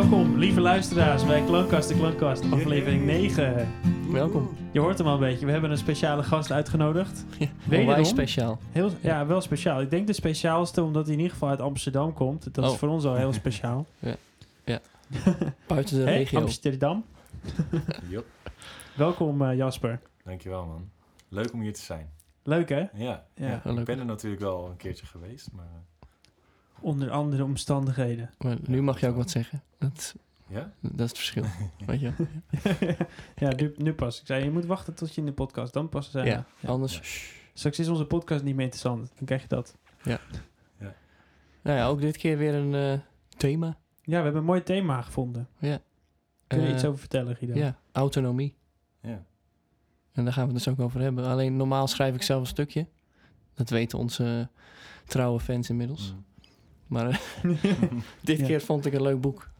Welkom, lieve luisteraars, bij Klankkast de Klankkast, aflevering 9. Welkom. Je hoort hem al een beetje, we hebben een speciale gast uitgenodigd. Ja, Wederom? speciaal. Heel, ja, wel speciaal. Ik denk de speciaalste, omdat hij in ieder geval uit Amsterdam komt. Dat is Oh. voor ons al heel speciaal. Buiten de Hey, regio. Amsterdam. Jop, Welkom eh, Jasper. dankjewel man. Leuk om hier te zijn. Leuk hè? Ja, Ja, ja. leuk. ik ben er natuurlijk wel een keertje geweest, maar eh, Onder andere omstandigheden. Maar nu mag je ook wat zeggen. Dat, ja? dat is het verschil. Weet je? ja, nu, nu pas. Ik zei, je moet wachten tot je in de podcast, dan pas zijn. Ja, anders. Ja. Straks is onze podcast niet meer interessant. Dan krijg je dat. Nou ja, ook dit keer weer een eh, thema. Ja, we hebben een mooi thema gevonden. Ja. Kun je Eh, iets over vertellen, Guido? Ja, autonomie. Ja. En daar gaan we het dus ook over hebben. Alleen normaal schrijf ik zelf een stukje. Dat weten onze trouwe fans inmiddels. Mm. Maar eh, dit Ja. keer vond ik een leuk boek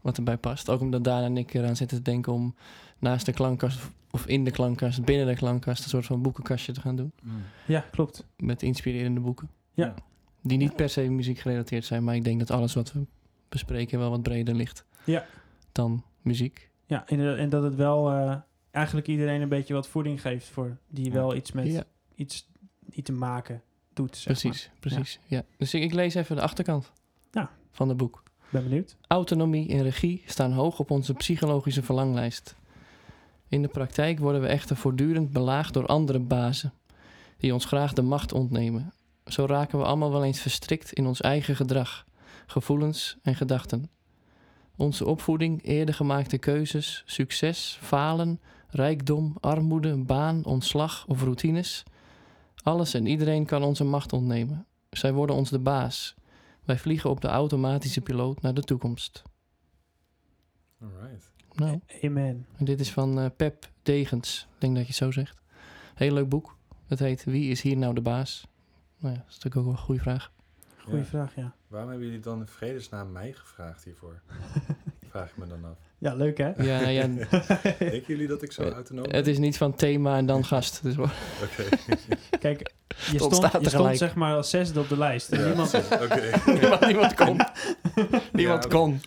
wat erbij past. Ook omdat Daan en ik eraan zitten te denken om naast de klankkast of in de klankkast, binnen de klankkast, een soort van boekenkastje te gaan doen. Mm. Ja, klopt. Met inspirerende boeken. Ja. Die niet per se muziek gerelateerd zijn, maar ik denk dat alles wat we bespreken wel wat breder ligt Ja. dan muziek. Ja, en, en dat het wel eh, eigenlijk iedereen een beetje wat voeding geeft voor die Ja. wel iets met Ja, iets, iets te maken doet. Zeg precies, precies. Ja. Dus ik, ik lees even de achterkant Ja. van het boek. Ben benieuwd. Autonomie en regie staan hoog op onze psychologische verlanglijst. In de praktijk worden we echter voortdurend belaagd door andere bazen, die ons graag de macht ontnemen. Zo raken we allemaal wel eens verstrikt in ons eigen gedrag, gevoelens en gedachten. Onze opvoeding, eerder gemaakte keuzes, succes, falen, rijkdom, armoede, baan, ontslag of routines. Alles en iedereen kan onze macht ontnemen. Zij worden ons de baas. Wij vliegen op de automatische piloot naar de toekomst. Alright. Nou, Amen. en dit is van eh, Pep Degens. Ik denk dat je het zo zegt. Heel leuk boek. Het heet Wie is hier nou de baas? Nou ja, dat is natuurlijk ook wel een goede vraag. Goeie Ja. vraag, ja. Waarom hebben jullie dan in vredesnaam mij gevraagd hiervoor? Vraag ik me dan af. Ja, leuk hè? Ja, nou ja, Denken jullie dat ik zo Eh, autonoom ben? het is niet van thema en dan gast. Dus Oké. Kijk, je stond, je stond zeg maar als zesde op de lijst. En Ja, niemand, Oké. niemand, niemand kon. Niemand Ja, kon.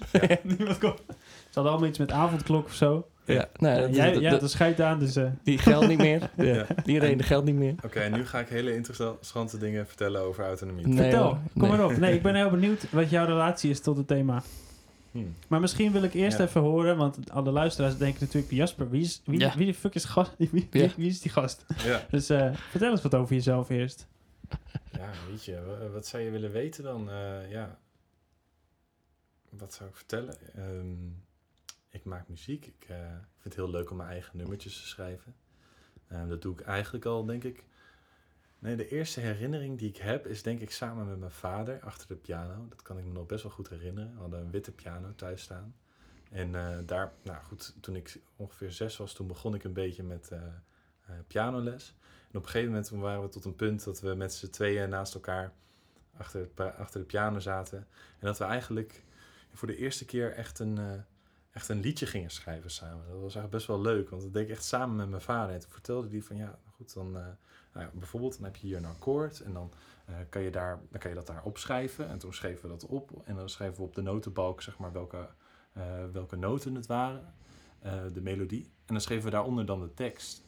niemand kon. Ze hadden allemaal iets met avondklok of zo. Ja, nou, Ja, dat- jij, dat- ja, dat- schijnt aan, dus... eh, die geldt niet meer. Ja. Die reden geldt niet meer. Oké, nu ga ik hele interessante dingen vertellen over autonomie. Nee, vertel, hoor. kom Nee. maar op. Nee, ik ben heel benieuwd wat jouw relatie is tot het thema. Hmm. Maar misschien wil ik eerst Ja. even horen, want alle luisteraars denken natuurlijk... Jasper, wie, is, wie, Ja. wie de fuck is gast? Wie, wie, Ja. wie is die gast? Ja. Dus eh, vertel eens wat over jezelf eerst. Ja, weet je, wa- wat zou je willen weten dan? Eh, ja, wat zou ik vertellen? Ehm, ik maak muziek. Ik eh, vind het heel leuk om mijn eigen nummertjes te schrijven. Ehm, dat doe ik eigenlijk al, denk ik. Nee, de eerste herinnering die ik heb is denk ik samen met mijn vader achter de piano. Dat kan ik me nog best wel goed herinneren. We hadden een witte piano thuis staan. En eh, daar, nou goed, toen ik ongeveer zes was, toen begon ik een beetje met eh, eh, pianoles. En op een gegeven moment waren we tot een punt dat we met z'n tweeën naast elkaar achter, achter de piano zaten. En dat we eigenlijk voor de eerste keer echt een, echt een liedje gingen schrijven samen. Dat was eigenlijk best wel leuk, want dat deed ik echt samen met mijn vader. En toen vertelde hij van ja, goed, dan nou ja, bijvoorbeeld dan heb je hier een akkoord en dan, eh, kan je daar, dan kan je dat daar opschrijven. En toen schreven we dat op en dan schreven we op de notenbalk zeg maar welke, eh, welke noten het waren, eh, de melodie. En dan schreven we daaronder dan de tekst.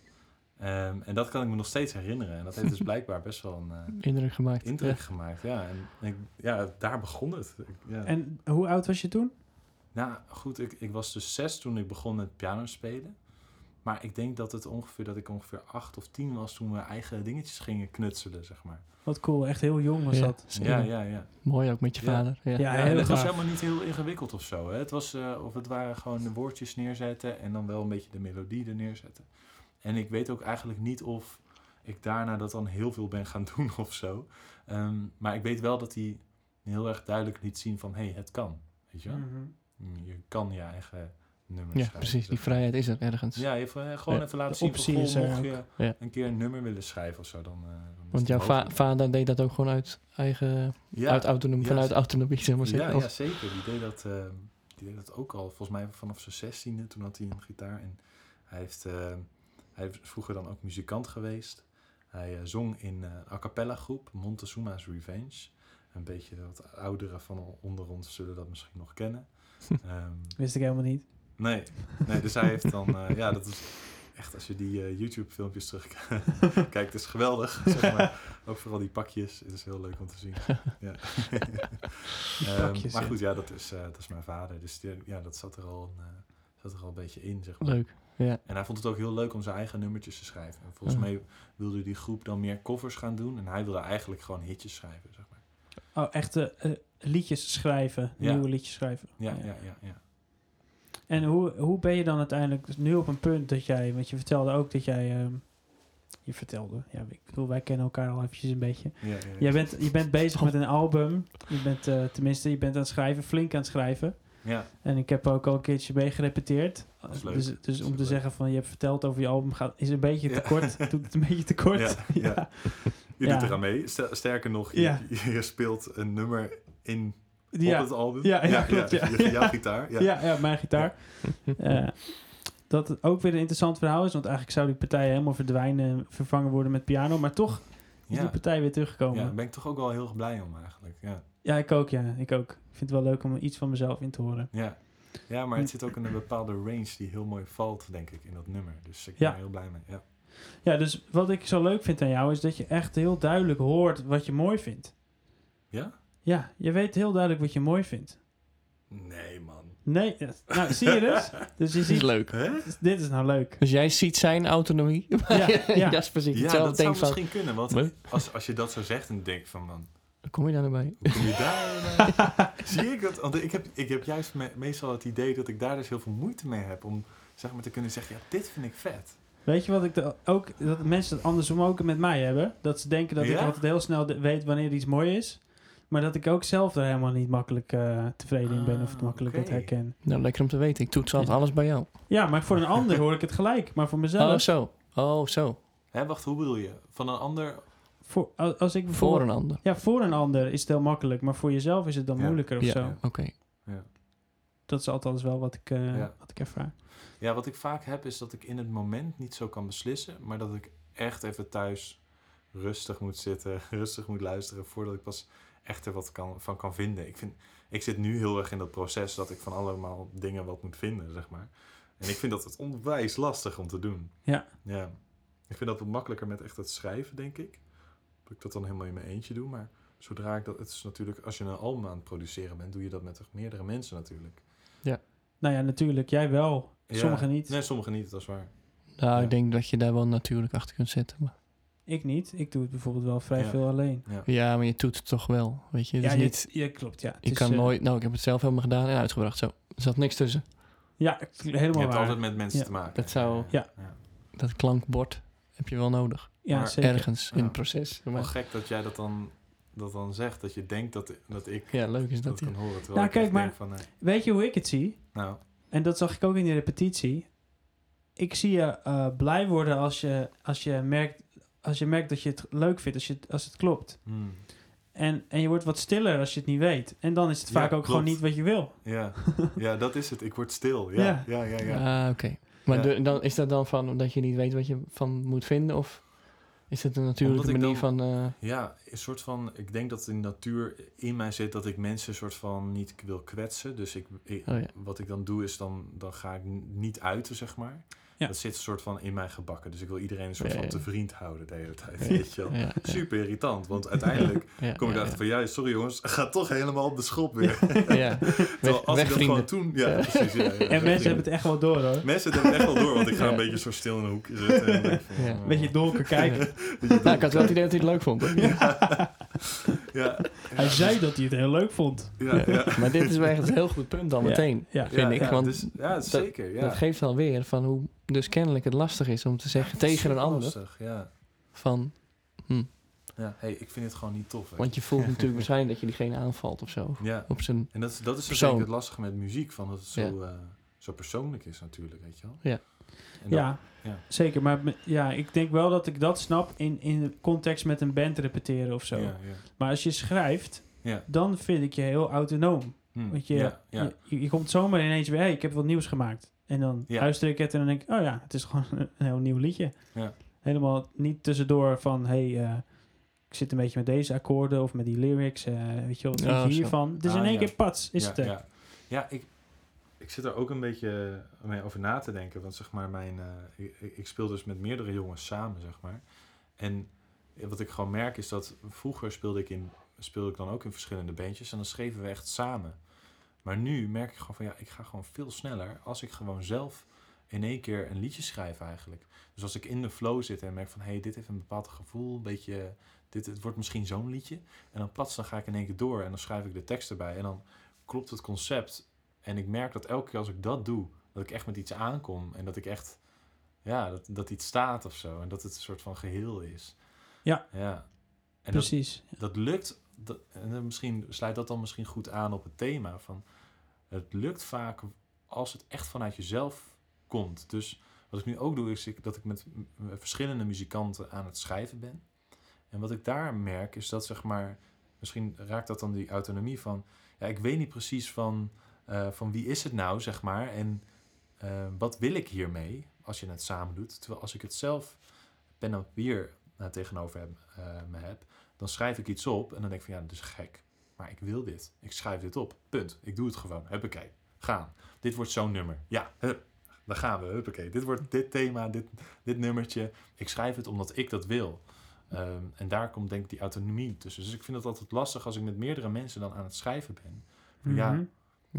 Ehm, en dat kan ik me nog steeds herinneren. En dat heeft dus blijkbaar best wel een eh, Indruk gemaakt. indruk gemaakt. Ja, en ik, ja, daar begon het. Ik- ja. En hoe oud was je toen? Nou goed, ik, ik was dus zes toen ik begon met piano spelen. Maar ik denk dat, het ongeveer, dat ik ongeveer acht of tien was toen we eigen dingetjes gingen knutselen, zeg maar. Wat cool, echt heel jong was Ja, dat. zeker. Ja, ja, ja. Mooi ook met je Ja. vader. Ja. Ja, Ja, heel en het was helemaal niet heel ingewikkeld of zo. Hè. Het, was, eh, of het waren gewoon de woordjes neerzetten en dan wel een beetje de melodie er neerzetten. En ik weet ook eigenlijk niet of ik daarna dat dan heel veel ben gaan doen of zo. Ehm, maar ik weet wel dat hij heel erg duidelijk liet zien van, hé, hey, het kan. Weet je wel? Mhm. Mm, Je kan je eigen nummers Ja, schrijven. precies. Die vrijheid is er ergens. Ja, even, eh, gewoon Ja. even laten zien optie is er mocht ook. je Ja. een keer een nummer willen schrijven of zo, dan... eh, dan Want jouw va- vader deed dat ook gewoon uit eigen ja, uit autonomie, ja, vanuit autonomie, zeg maar. ja, ja, zeker. Die deed, dat, eh, die deed dat ook al, volgens mij vanaf zijn zestiende. Toen had hij een gitaar. En hij, heeft, eh, hij is vroeger dan ook muzikant geweest. Hij eh, zong in eh, een a cappella groep, Montezuma's Revenge. Een beetje wat ouderen van onder ons zullen dat misschien nog kennen. Ehm, Wist ik helemaal niet. Nee, nee, dus hij heeft dan... eh, ja, dat is echt, als je die eh, YouTube-filmpjes terugkijkt, het is geweldig. Zeg maar. Ook vooral die pakjes, het is heel leuk om te zien. Ja. Ehm, maar goed, ja, dat is, eh, dat is mijn vader. Dus die- ja, dat zat er, al, eh, zat er al een beetje in, zeg maar. Leuk. Ja. En hij vond het ook heel leuk om zijn eigen nummertjes te schrijven. En volgens Ja. mij wilde die groep dan meer covers gaan doen. En hij wilde eigenlijk gewoon hitjes schrijven, zeg maar. Oh, echte eh, liedjes schrijven. Ja. Nieuwe liedjes schrijven. Ja, ja, ja, ja. En hoe, hoe ben je dan uiteindelijk dus nu op een punt dat jij... Want je vertelde ook dat jij... ehm, je vertelde, ja, ik bedoel, wij kennen elkaar al eventjes een beetje. ja, ja, Jij bent, je bent bezig met een album. Je bent, eh, tenminste, je bent aan het schrijven, flink aan het schrijven. Ja, En ik heb ook al een keertje mee gerepeteerd. is leuk. Dus, dus om te leuk. zeggen van je hebt verteld over je album, gaat, is een beetje Ja. te kort. Doet het een beetje te kort. Ja, ja. je Ja. doet eraan mee. Ster- Sterker nog, Ja. je speelt een nummer in Ja. op het album. Ja, ja, klopt, ja. jouw gitaar. Ja. Ja, ja, mijn gitaar. Eh, dat het ook weer een interessant verhaal is, want eigenlijk zou die partij helemaal verdwijnen, vervangen worden met piano, maar toch is Ja. die partij weer teruggekomen. Ja, Ja, daar ben ik toch ook wel heel blij om eigenlijk. Ja, ik ook, ja, ik ook. Ik vind het wel leuk om iets van mezelf in te horen. ja. ja maar het zit ook in een bepaalde range die heel mooi valt, denk ik, in dat nummer. Dus ik ben Ja. er heel blij mee. Ja. Ja, dus wat ik zo leuk vind aan jou is dat je echt heel duidelijk hoort wat je mooi vindt. ja? Ja, je weet heel duidelijk wat je mooi vindt. Nee, man. Nee, nou zie je dus? Dus je Dat is ziet, leuk. Hè? dit is nou leuk. Dus jij ziet zijn autonomie. Ja, ja. Jasper ziet Ja, hetzelfde. dat zou van, misschien kunnen. Want als, als je dat zo zegt, dan denk ik van, man, hoe kom je daar nou bij? hoe kom je daar nou? Zie ik dat? Want ik heb, ik heb juist me- meestal het idee dat ik daar dus heel veel moeite mee heb om zeg maar, te kunnen zeggen, ja, dit vind ik vet. Weet je wat ik ook, dat mensen dat andersom ook met mij hebben? Dat ze denken dat ik altijd heel snel de- weet wanneer iets mooi is. Maar dat ik ook zelf er helemaal niet makkelijk eh, tevreden in ben of het Ah, makkelijk oké. het herken. Nou, lekker om te weten. Ik toets altijd alles bij jou. Ja, maar voor een ander hoor ik het gelijk. Maar voor mezelf, Oh, zo. Oh, zo. Hè, wacht, hoe bedoel je? Van een ander... voor, als ik Voor een ander. Ja, voor een ander is het heel makkelijk. Maar voor jezelf is het dan Ja. moeilijker of Ja, zo. oké. Dat is althans wel wat ik, eh, Ja. wat ik ervaar. Ja, wat ik vaak heb is dat ik in het moment niet zo kan beslissen, maar dat ik echt even thuis rustig moet zitten, rustig moet luisteren voordat ik pas echt er wat kan, van kan vinden. Ik, vind, ik zit nu heel erg in dat proces dat ik van allemaal dingen wat moet vinden, zeg maar. En ik vind dat het onwijs lastig om te doen. Ja. Ja. Ik vind dat wat makkelijker met echt het schrijven, denk ik. Dat ik dat dan helemaal in mijn eentje doe, maar zodra ik dat... Het is natuurlijk, als je een album aan het produceren bent, doe je dat met meerdere mensen natuurlijk. Nou ja, natuurlijk. Jij wel. Ja. Sommigen niet. Nee, sommigen niet, dat is waar. Nou, Ja. ik denk dat je daar wel natuurlijk achter kunt zetten. Maar... Ik niet. Ik doe het bijvoorbeeld wel vrij Ja. veel alleen. Ja. Ja, maar je doet het toch wel. Weet je, het Ja, is je- niet... ja, klopt. Ja. Het Je is, kan eh, nooit... Nou, ik heb het zelf helemaal gedaan en uitgebracht. Zo. Er zat niks tussen. Ja, Je helemaal hebt waar. altijd met mensen Ja. te maken. Dat zou- Ja. Dat klankbord heb je wel nodig. Ja, Maar zeker. Ergens in het proces. Wel Maar, gek dat jij dat dan, dat dan zegt. Dat je denkt dat, dat ik ja, leuk is dat, dat. Kan horen. Nou, ik kijk, maar- van... nee. Weet je hoe ik het zie? nou, En dat zag ik ook in die repetitie. Ik zie je eh, blij worden als je, als, je merkt, als je merkt dat je het leuk vindt, als, je het, als het klopt. hmm, En, en je wordt wat stiller als je het niet weet. En dan is het Ja, vaak ook klopt. gewoon niet wat je wil. ja. ja, dat is het. Ik word stil. Ja, Ja. ja, ja. ja, Ah, oké. Maar Ja. de- dan, is dat dan van dat je niet weet wat je van moet vinden? Of is het een natuurlijke Omdat manier dan- van... eh, Ja, een soort van... Ik denk dat in de natuur in mij zit dat ik mensen een soort van niet wil kwetsen. Dus ik, ik- Oh ja. wat ik dan doe is dan, dan ga ik niet uiten, zeg maar. Ja. Dat zit een soort van in mij gebakken. Dus ik wil iedereen een soort van te vriend houden de hele tijd. Ja. Weet je wel. Super irritant, want uiteindelijk ja, kom ik ja, erachter van... Ja, sorry jongens, ga toch helemaal op de schop weer. ja. Ja. Terwijl Weg, als ik dat wegvrienden. gewoon toen... Ja, Ja. precies. Ja, ja, En mensen hebben het echt wel door hoor. Mensen hebben het echt wel door, want ik ga Ja. een beetje zo stil in een hoekje zitten. En van, oh. Een beetje donker kijken. Nou, ik had wel het idee dat hij het leuk vond. Ja, Hij zei dat hij het heel leuk vond. ja, ja. Maar dit is wel echt een heel goed punt dan Ja. meteen. Ja. Vind ja, ik, ja, want dus, ja, zeker. Ja. Dat geeft alweer van hoe dus kennelijk het lastig is om te zeggen tegen een ander lastig, ja. van... Hm, Ja, hey, ik vind het gewoon niet tof. hè. want je voelt natuurlijk waarschijnlijk dat je diegene aanvalt of zo. Ja, Op zijn... en dat, is- dat is dus Persoon. denk ik het lastige met muziek, van dat het zo, eh, zo persoonlijk is natuurlijk, weet je wel. Ja. En dat- Ja, ja. zeker. Maar ja, ik denk wel dat ik dat snap in, in de context met een band repeteren of zo. Ja, ja. Maar als je schrijft, Ja. dan vind ik je heel autonoom. Hm, Want je, ja, ja. Je, je komt zomaar ineens weer, hey, ik heb wat nieuws gemaakt. En dan Ja. luister ik het en dan denk ik, oh ja, het is gewoon een, heel nieuw liedje. Ja. Helemaal niet tussendoor van, hey, eh, ik zit een beetje met deze akkoorden of met die lyrics, eh, weet je wel, wat vind Oh, je hiervan? Het is in Ah, één ja. keer pats, is ja, het er. ja. ja, ik, ik zit er ook een beetje mee over na te denken. Want zeg maar, mijn, eh, ik, speel dus met meerdere jongens samen, zeg maar. En wat ik gewoon merk is dat vroeger speelde ik, in, speelde ik dan ook in verschillende bandjes. En dan schreven we echt samen. Maar nu merk ik gewoon van ja, ik ga gewoon veel sneller als ik gewoon zelf in één keer een liedje schrijf eigenlijk. Dus als ik in de flow zit en merk van hé, hey, dit heeft een bepaald gevoel, een beetje, dit, het wordt misschien zo'n liedje. En dan plots dan ga ik in één keer door en dan schrijf ik de tekst erbij. En dan klopt het concept. En ik merk dat elke keer als ik dat doe, dat ik echt met iets aankom. En dat ik echt, ja, dat, dat iets staat of zo. En dat het een soort van geheel is. Ja. Ja. En dat, Precies. dat lukt, dat, en misschien sluit dat dan misschien goed aan op het thema van het lukt vaak als het echt vanuit jezelf komt. Dus wat ik nu ook doe is ik, dat ik met verschillende muzikanten aan het schrijven ben. En wat ik daar merk is dat zeg maar, misschien raakt dat dan die autonomie van, ja, ik weet niet precies van, eh, van wie is het nou, zeg maar, en eh, wat wil ik hiermee als je het samen doet. Terwijl als ik het zelf pen en papier eh, tegenover eh, me heb, dan schrijf ik iets op en dan denk ik van ja, dat is gek. Maar ik wil dit. Ik schrijf dit op. Punt. Ik doe het gewoon. Huppakee. Gaan. Dit wordt zo'n nummer. Ja, hup. Daar gaan we. Huppakee. Dit wordt dit thema, dit, dit nummertje. Ik schrijf het omdat ik dat wil. Ehm, en daar komt denk ik die autonomie tussen. Dus ik vind het altijd lastig als ik met meerdere mensen dan aan het schrijven ben. Ja,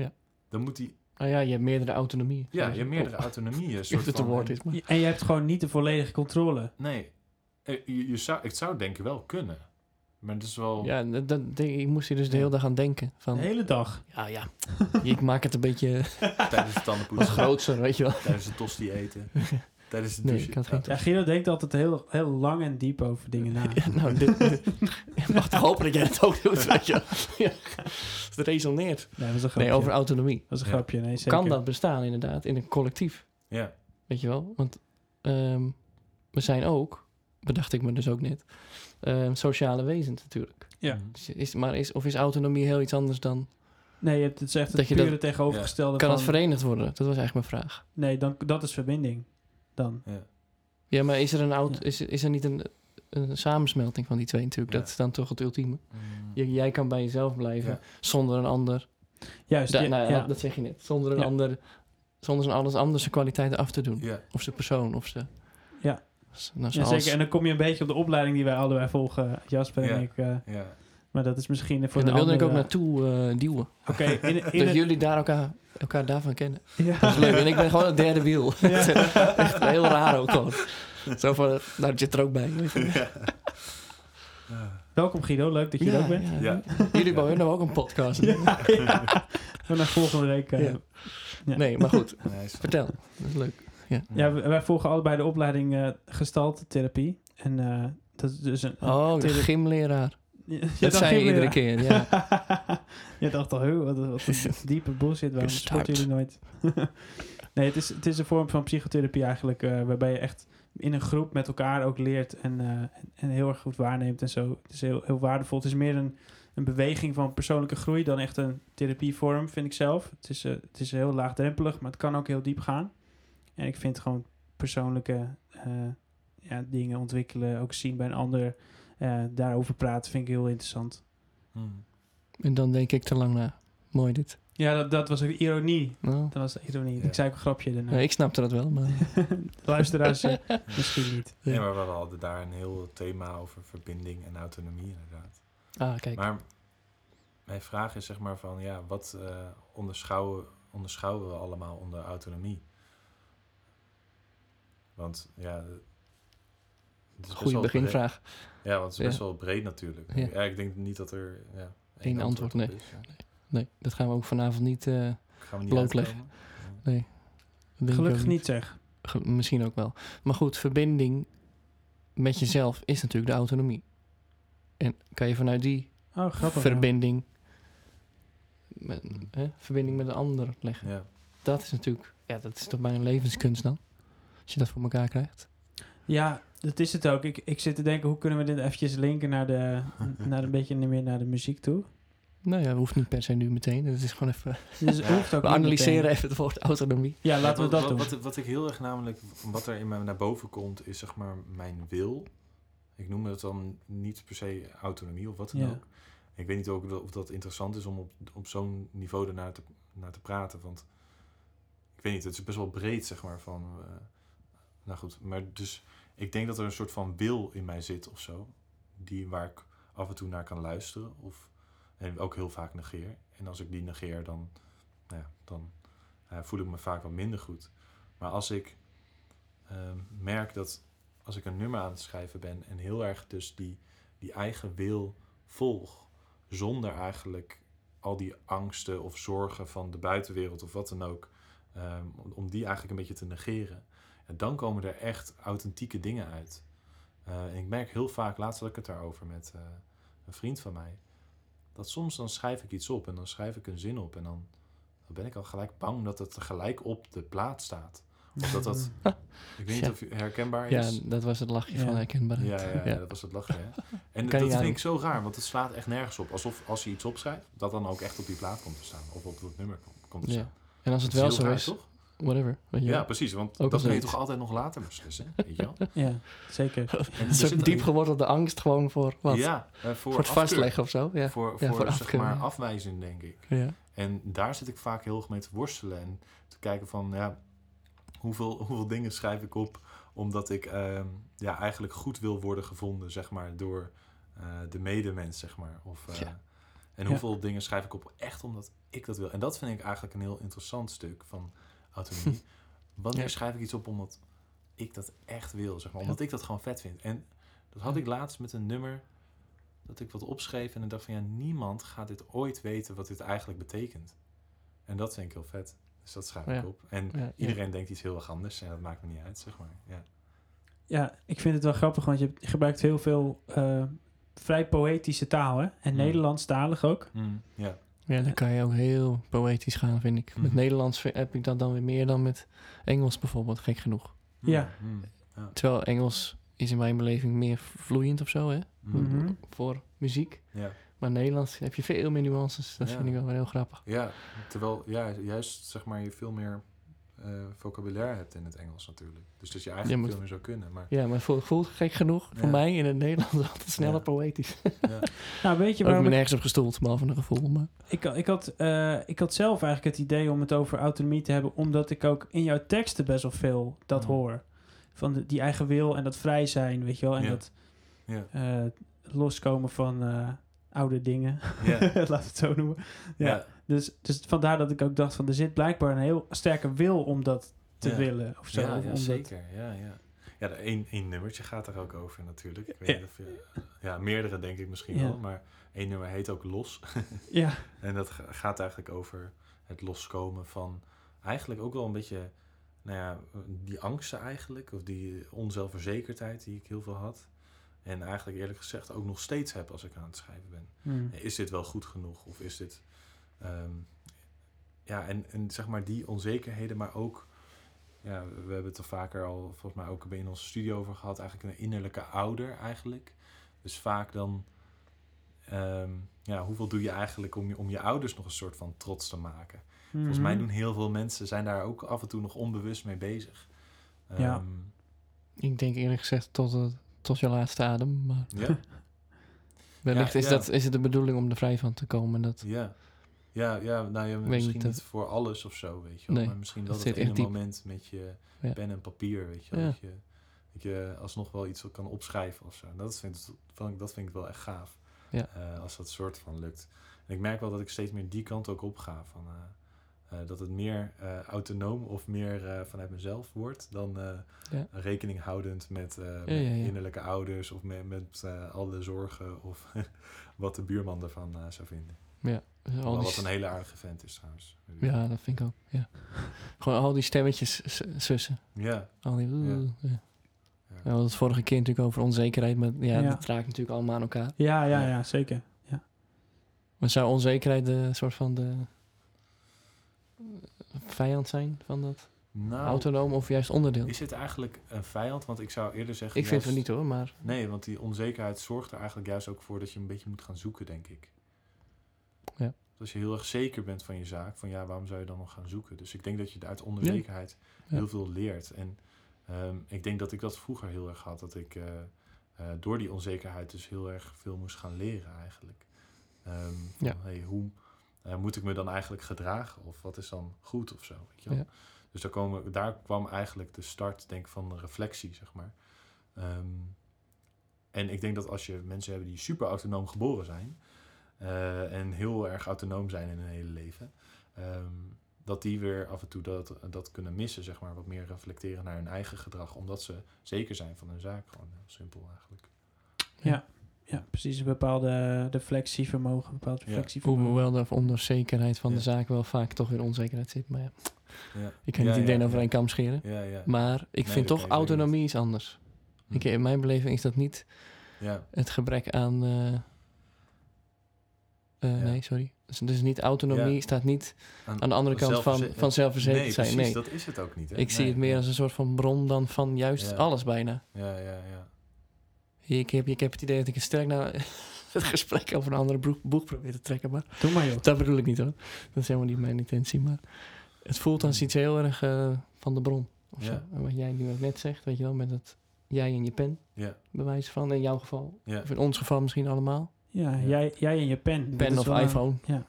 Mhm. Dan moet die... Ah ja, je hebt meerdere autonomie. Ja, je hebt meerdere autonomieën. Of soort het van. woord En- is, maar... En je hebt gewoon niet de volledige controle. Nee. Eh, Je, je zou, ik zou het denk ik wel kunnen. Maar het is wel... Ja, dat, denk ik moest hier dus de hele dag aan denken. Van, De hele dag. ja, ja, ik maak het een beetje Tijdens het wat tandenpoetsen. groter, weet je wel. tijdens het tosti eten. Tijdens het Nee, douchen. ik had geen Ja, Guido denkt altijd heel, heel lang en diep over dingen na. Ja, nou, dit, dit- ik mag toch hopen dat jij het ook doet, weet je. Ja. Het resoneert. Nee, dat was een grapje. Nee, over autonomie. Dat is een Ja. grapje, nee zeker. Kan dat bestaan inderdaad in een collectief? Ja. Weet je wel? Want ehm, we zijn ook, bedacht ik me dus ook net, ehm, sociale wezens natuurlijk. Ja. Mhm. Dus Is, maar is, of is autonomie heel iets anders dan... Nee, het is echt Dat het je pure dat- tegenovergestelde Kan van... het verenigd worden? Dat was eigenlijk mijn vraag. Nee, dan, dat is verbinding. Dan. Ja. Ja, maar is er, een auto, Ja. is, is er niet een, een samensmelting van die twee natuurlijk? Ja. Dat is dan toch het ultieme. Mm. J- jij kan bij jezelf blijven Ja. zonder een ander. Juist, Da- nou ja, dat zeg je net. Zonder een Ja. ander, zonder zijn alles anders zijn kwaliteiten af te doen. Ja. Of zijn persoon, of zijn... Ja. Nou, Ja, zeker. En dan kom je een beetje op de opleiding die wij allebei volgen, Jasper en ik. eh, Ja. Maar dat is misschien voor Ja, daar wilde ik ook andere- naartoe eh, duwen. Oké, in, in dat het- jullie daar elkaar, elkaar daarvan kennen. ja. Dat is leuk. En ik ben gewoon het derde wiel. Echt heel raar ook gewoon. Zo van, nou, dat zit er ook bij. Welkom Guido, leuk dat je er ook bent. ja. Ja. Jullie bouwen nou ook een podcast. Ja, ja. Maar naar volgende week. eh, Ja. Ja. Nee, maar goed. Nice. Vertel. Dat is leuk. Ja, wij wij volgen allebei de opleiding eh gestaltetherapie. En eh, dat is dus een... Oh, de gymleraar. Ja, Dat dacht zei je iedere keer, ja. je dacht al, huh, wat, wat een diepe bullshit, waarom sporten jullie nooit? nee, het is, het is een vorm van psychotherapie eigenlijk, eh, waarbij je echt in een groep met elkaar ook leert en, eh, en, en heel erg goed waarneemt en zo. Het is heel, heel waardevol. Het is meer een, een beweging van persoonlijke groei dan echt een therapievorm, vind ik zelf. Het is, eh, het is heel laagdrempelig, maar het kan ook heel diep gaan. En ik vind gewoon persoonlijke ja, dingen ontwikkelen, ook zien bij een ander, daarover praten, vind ik heel interessant. Mm. En dan denk ik te lang na. Mooi dit. Ja, dat, dat was ook ironie. Dat was ironie. Ja. Ik zei ook een grapje daarna. nee, ik snapte dat wel, maar... Luisteraars eh, misschien niet. Nee, maar we hadden daar een heel thema over verbinding en autonomie inderdaad. Ah, kijk. Maar mijn vraag is zeg maar van, ja, wat eh, onderschouwen, onderschouwen we allemaal onder autonomie? Want ja, wel beginvraag. breed. Ja, want het is best Ja. wel breed natuurlijk. Ja. Ja, ik denk niet dat er ja, Eén antwoord, nee. op is. Ja. Nee, dat gaan we ook vanavond niet... eh, Gaan we niet Blootleggen. ik Gelukkig niet zeg. Ge- Misschien ook wel. Maar goed, verbinding met jezelf is natuurlijk de autonomie. En kan je vanuit die Oh, grappig. verbinding... Met, hè, verbinding met een ander leggen. Ja. Dat is natuurlijk... Ja, dat is toch bijna een levenskunst dan? Als je dat voor elkaar krijgt. Ja, dat is het ook. Ik, ik zit te denken, hoe kunnen we dit eventjes linken naar, de, naar een beetje meer naar de muziek toe? Nou ja, hoeft niet per se nu meteen. Dat is gewoon even... Dus het hoeft ook We analyseren meteen. even het woord autonomie. Ja, laten we wat, dat doen. wat, Wat, wat ik heel erg namelijk, wat er in mij naar boven komt, is zeg maar mijn wil. Ik noem het dan niet per se autonomie of wat dan Ja. ook. Ik weet niet ook of dat interessant is om op, op zo'n niveau ernaar te, naar te praten. Want weet niet, het is best wel breed, zeg maar. Van, eh, nou goed, maar dus ik denk dat er een soort van wil in mij zit of zo. Die waar ik af en toe naar kan luisteren. Of, en ook heel vaak negeer. En als ik die negeer, dan, nou ja, dan eh, voel ik me vaak wat minder goed. Maar als ik ehm, merk dat als ik een nummer aan het schrijven ben en heel erg dus die, die eigen wil volg, zonder eigenlijk al die angsten of zorgen van de buitenwereld of wat dan ook, ehm, om- om die eigenlijk een beetje te negeren. En dan komen er echt authentieke dingen uit. Eh, en ik merk heel vaak, laatst had ik het daarover met eh, een vriend van mij, dat soms dan schrijf ik iets op en dan schrijf ik een zin op en dan, dan ben ik al gelijk bang dat het gelijk op de plaat staat. Of dat dat, ik weet niet Ja. of het herkenbaar Ja, is. dat was het lachje Ja. van herkenbaarheid. Ja, ja, ja, dat was het lachen. Hè? En dat vind ik zo raar, want het slaat echt nergens op. Alsof als je iets opschrijft, dat dan ook echt op die plaat komt te staan. Of op dat nummer komt- te Ja. staan. En als het wel zo raar, is, toch? Whatever. Weet je Ja, wel. precies. Want Ook dat kun je toch altijd nog later beslissen. Weet je wel? Ja, zeker. En Een soort zit- diep gewortelde angst gewoon voor wat? Ja, eh, voor, voor het afkeur. vastleggen of zo? Ja. Voor, Ja, voor, voor zeg maar afwijzing, denk ik. ja. En daar zit ik vaak heel erg mee te worstelen. En te kijken van, ja, hoeveel, hoeveel dingen schrijf ik op... omdat ik ehm, ja, eigenlijk goed wil worden gevonden, zeg maar... door eh, de medemens, zeg maar. Of, eh, Ja. En Ja. hoeveel dingen schrijf ik op echt omdat ik dat wil. En dat vind ik eigenlijk een heel interessant stuk van autonomie. Wanneer Ja. schrijf ik iets op omdat ik dat echt wil, zeg maar. Omdat ik dat gewoon vet vind. En dat had ik laatst met een nummer dat ik wat opschreef en ik dacht van ja, niemand gaat dit ooit weten wat dit eigenlijk betekent. En dat vind ik heel vet. Dus dat schrijf Ja. ik op. En Ja, ja. iedereen denkt iets heel erg anders en dat maakt me niet uit, zeg maar. Ja. Ja, ik vind het wel grappig, want je gebruikt heel veel eh, vrij poëtische taal, hè? En Mm. Nederlandstalig ook. ja. Ja, dan kan je ook heel poëtisch gaan, vind ik. Met Mhm. Nederlands heb ik dat dan weer meer dan met Engels bijvoorbeeld, gek genoeg. Ja. Mm, ja. Terwijl Engels is in mijn beleving meer vloeiend of zo, hè? Mm, Mhm. Voor muziek. ja. Maar Nederlands heb je veel meer nuances. Dat Ja. vind ik wel heel grappig. Ja, terwijl ja, juist zeg maar je veel meer eh, vocabulaire hebt in het Engels natuurlijk. Dus dat je eigenlijk maar- veel meer zou kunnen. Maar Ja, maar voelt voelt gek genoeg voor Ja. mij in het Nederlands altijd sneller Ja. poëtisch. ja, Nou, weet je Ik ben waarom ik, nergens op gestoeld, behalve een gevoel. Maar ik, ik, had, eh, ik had zelf eigenlijk het idee om het over autonomie te hebben, omdat ik ook in jouw teksten best wel veel dat Mm. hoor. Van de, die eigen wil en dat vrij zijn, weet je wel. En Ja. dat ja, eh, loskomen van eh, oude dingen, ja, we het zo noemen. Ja. Dus, dus vandaar dat ik ook dacht van er zit blijkbaar een heel sterke wil om dat te willen of zo. ja, of ja, dat- zeker. Ja, ja. Ja, één, één nummertje gaat er ook over natuurlijk. Ik weet Ja. niet of je, ja, meerdere denk ik misschien wel. Maar één nummer heet ook Los. ja, En dat ga- gaat eigenlijk over het loskomen van eigenlijk ook wel een beetje, nou ja, die angsten eigenlijk. Of die onzelfverzekerdheid die ik heel veel had. En eigenlijk eerlijk gezegd ook nog steeds heb als ik aan het schrijven ben. Hmm. Is dit wel goed genoeg? Of is dit... ehm, ja, en, en zeg maar die onzekerheden, maar ook... Ja, we hebben het er vaker al volgens mij ook in onze studio over gehad. Eigenlijk een innerlijke ouder eigenlijk. Dus vaak dan... ehm, ja, hoeveel doe je eigenlijk om je, om je ouders nog een soort van trots te maken? Volgens mij Mhm. doen heel veel mensen, zijn daar ook af en toe nog onbewust mee bezig. Ja. Ehm, ik denk eerlijk gezegd tot, het, tot je laatste adem. Maar ja, wellicht Ja, is, ja. dat, is het de bedoeling om er vrij van te komen. Dat, ja. Ja, ja, nou ja, misschien niet, niet dat- voor alles of zo, weet je wel. Nee, maar misschien wel dat echt ene moment met je pen en papier, weet je wel. Dat, je, dat je alsnog wel iets kan opschrijven of zo. En Dat vind, vind ik, dat vind ik wel echt gaaf. Ja. Eh, als dat soort van lukt. En ik merk wel dat ik steeds meer die kant ook op ga. Van, eh, eh, dat het meer eh, autonoom of meer eh, vanuit mezelf wordt dan eh, Ja. rekening houdend met, eh, met ja, ja. innerlijke ouders of met, met eh, alle zorgen of wat de buurman ervan eh, zou vinden. ja, dus al Wel die wat een hele aardige vent is trouwens. Ja, dat vind ik ook. Ja. Gewoon al die stemmetjes sussen. Ja, Al die... Ja. Ja. Ja. Ja, we hadden het vorige keer natuurlijk over onzekerheid. Maar ja, Ja. dat raakt natuurlijk allemaal aan elkaar. Ja, ja, Ja. ja, zeker. Ja. Maar zou onzekerheid de soort van de vijand zijn van dat nou, autonoom of juist onderdeel? is het eigenlijk een vijand? Want ik zou eerder zeggen... Ik vind het niet hoor, maar Nee, want die onzekerheid zorgt er eigenlijk juist ook voor dat je een beetje moet gaan zoeken, denk ik. Ja. Dus als je heel erg zeker bent van je zaak, van ja, waarom zou je dan nog gaan zoeken? Dus ik denk dat je uit onzekerheid Ja. heel veel leert. En ehm, ik denk dat ik dat vroeger heel erg had, dat ik eh, eh, door die onzekerheid dus heel erg veel moest gaan leren eigenlijk. Ehm, van, Ja. hey, hoe eh, moet ik me dan eigenlijk gedragen? Of wat is dan goed of zo? Weet je wel? Ja. Dus daar, komen, daar kwam eigenlijk de start, denk ik, van de reflectie, zeg maar. Ehm, en ik denk dat als je mensen hebt die super autonoom geboren zijn... eh, en heel erg autonoom zijn in hun hele leven... ehm, dat die weer af en toe dat, dat kunnen missen, zeg maar. Wat meer reflecteren naar hun eigen gedrag. Omdat ze zeker zijn van hun zaak. Gewoon heel simpel eigenlijk. Ja, precies. Een bepaalde reflectievermogen. Een bepaald reflectievermogen. Hoewel er onder zekerheid van Ja. de zaak wel vaak toch weer onzekerheid zit. Maar ja, Ja, ik kan Ja, niet iedereen ja, over ja. één kam scheren. ja, ja. Maar ik vind toch autonomie is anders. Hm. Ik, in mijn beleving is dat niet ja, het gebrek aan... eh, eh, Ja. Nee, sorry. Dus, dus niet autonomie Ja. staat niet aan de andere kant van, van zelfverzekerd nee, zijn. precies, Nee, dat is het ook niet. Hè? ik zie het meer ja. als een soort van bron dan van juist Ja. alles bijna. Ja, ja, ja. Ik heb, ik heb het idee dat ik het sterk naar het gesprek over een andere boek, boek probeer te trekken. Maar Doe maar joh. dat bedoel ik niet hoor. Dat is helemaal niet mijn intentie. Maar het voelt als iets heel erg eh, van de bron. Of Ja. zo. En wat jij nu ook net zegt, weet je wel, met het jij en je pen, Ja, bij wijze van. In jouw geval, ja, of in ons geval misschien allemaal. Ja, Ja. Jij, jij en je pen. Pen is of een- iPhone. Ja.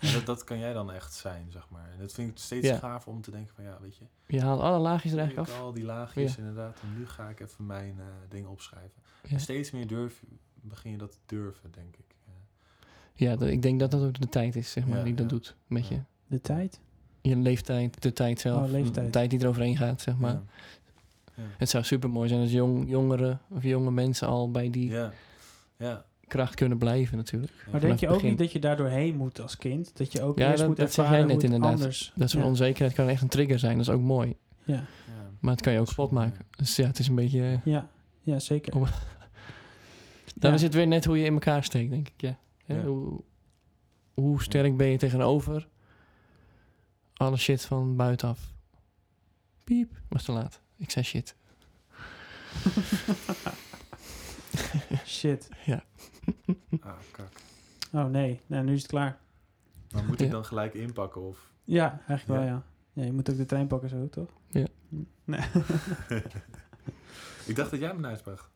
ja. Dat, dat kan jij dan echt zijn, zeg maar. En dat vind ik steeds Ja. gaaf om te denken van, ja, weet je... Je haalt alle laagjes er eigenlijk af. al die laagjes inderdaad. En nu ga ik even mijn eh dingen opschrijven. Ja. En steeds meer durf, begin je dat te durven, denk ik. Ja. Ja, dat, ik denk dat dat ook de tijd is, zeg maar, Ja, die dat ja. doet met Ja. je. De tijd. Je leeftijd, de tijd zelf. Oh, leeftijd. De tijd die eroverheen gaat, zeg maar. Ja. Ja. Het zou super mooi zijn als jong, jongeren of jonge mensen al bij die Ja. Ja. Kracht kunnen blijven natuurlijk. Ja. Maar denk je ook niet dat je daardoor heen moet als kind? Dat je ook Ja, eerst dat- moet dat zeg ervaren jij net hoe het inderdaad. anders... Dat soort ja. onzekerheid kan echt een trigger zijn, dat is ook mooi. Ja. Ja. Maar het kan je ook kapot maken. Dus ja, het is een beetje... eh, Ja. ja, zeker. Dan Ja. is het weer net hoe je in elkaar steekt, denk ik. Ja. Ja. Hoe, hoe sterk ben je tegenover alle shit van buitenaf? Piep, was te laat. Ik zei shit. Shit. Ah, kak. Oh nee, nou, nu is het klaar. Maar moet ik dan gelijk inpakken of... Ja, eigenlijk Ja. wel ja. Ja, je moet ook de trein pakken zo, toch? Ja. Nee. ik dacht dat jij me naar huis bracht.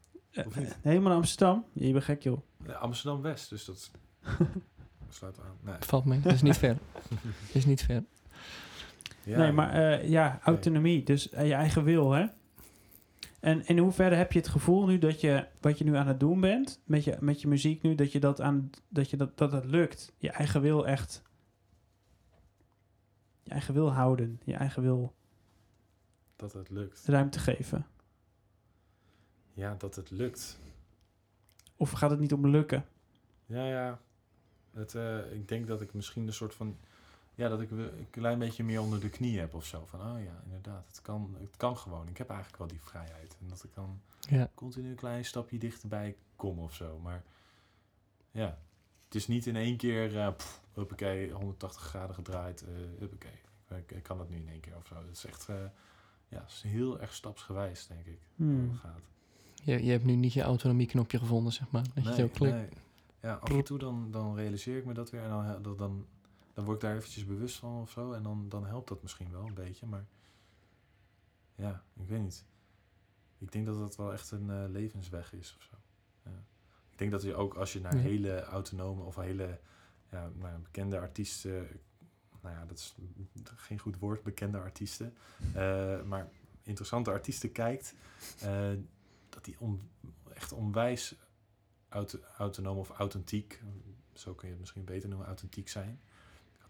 Of niet? Helemaal naar Amsterdam? Je bent gek joh. Ja, Amsterdam-West, dus dat sluit aan. Nee. Valt mee. Dat is niet ver. Dat is niet ver. Ja, nee, maar eh, ja, autonomie. Dus eh, je eigen wil, hè? En in hoeverre heb je het gevoel nu dat je wat je nu aan het doen bent met je, met je muziek nu, dat je dat aan dat je dat, dat het lukt, je eigen wil echt, je eigen wil houden, je eigen wil Dat het lukt. ruimte geven. Ja, dat het lukt. Of gaat het niet om lukken? Ja, ja. Het, eh, ik denk dat ik misschien een soort van... Ja, dat ik we- een klein beetje meer onder de knie heb of zo. Van, oh ja, inderdaad, het kan, het kan gewoon. Ik heb eigenlijk wel die vrijheid. En dat ik dan Ja. continu een klein stapje dichterbij kom of zo. Maar ja, het is niet in één keer... eh pff, huppakee, 180 graden gedraaid. eh huppakee. Ik, ik kan dat nu in één keer of zo. Het is echt... eh, ja, het is heel erg stapsgewijs, denk ik. hoe Hmm. het gaat. Je, je hebt nu niet je autonomieknopje gevonden, zeg maar. Dat je zo klikt. nee. Ja, af en toe dan, dan realiseer ik me dat weer en dan, dan, dan word ik daar eventjes bewust van of zo. En dan, dan helpt dat misschien wel een beetje, maar ja, ik weet niet. Ik denk dat dat wel echt een eh, levensweg is of zo. Ja. Ik denk dat je ook als je naar Ja. hele autonome of hele ja, nou, ja, bekende artiesten, nou ja, dat is geen goed woord, bekende artiesten, eh, maar interessante artiesten kijkt, eh, dat die on- echt onwijs auto, autonoom of authentiek, zo kun je het misschien beter noemen, authentiek zijn.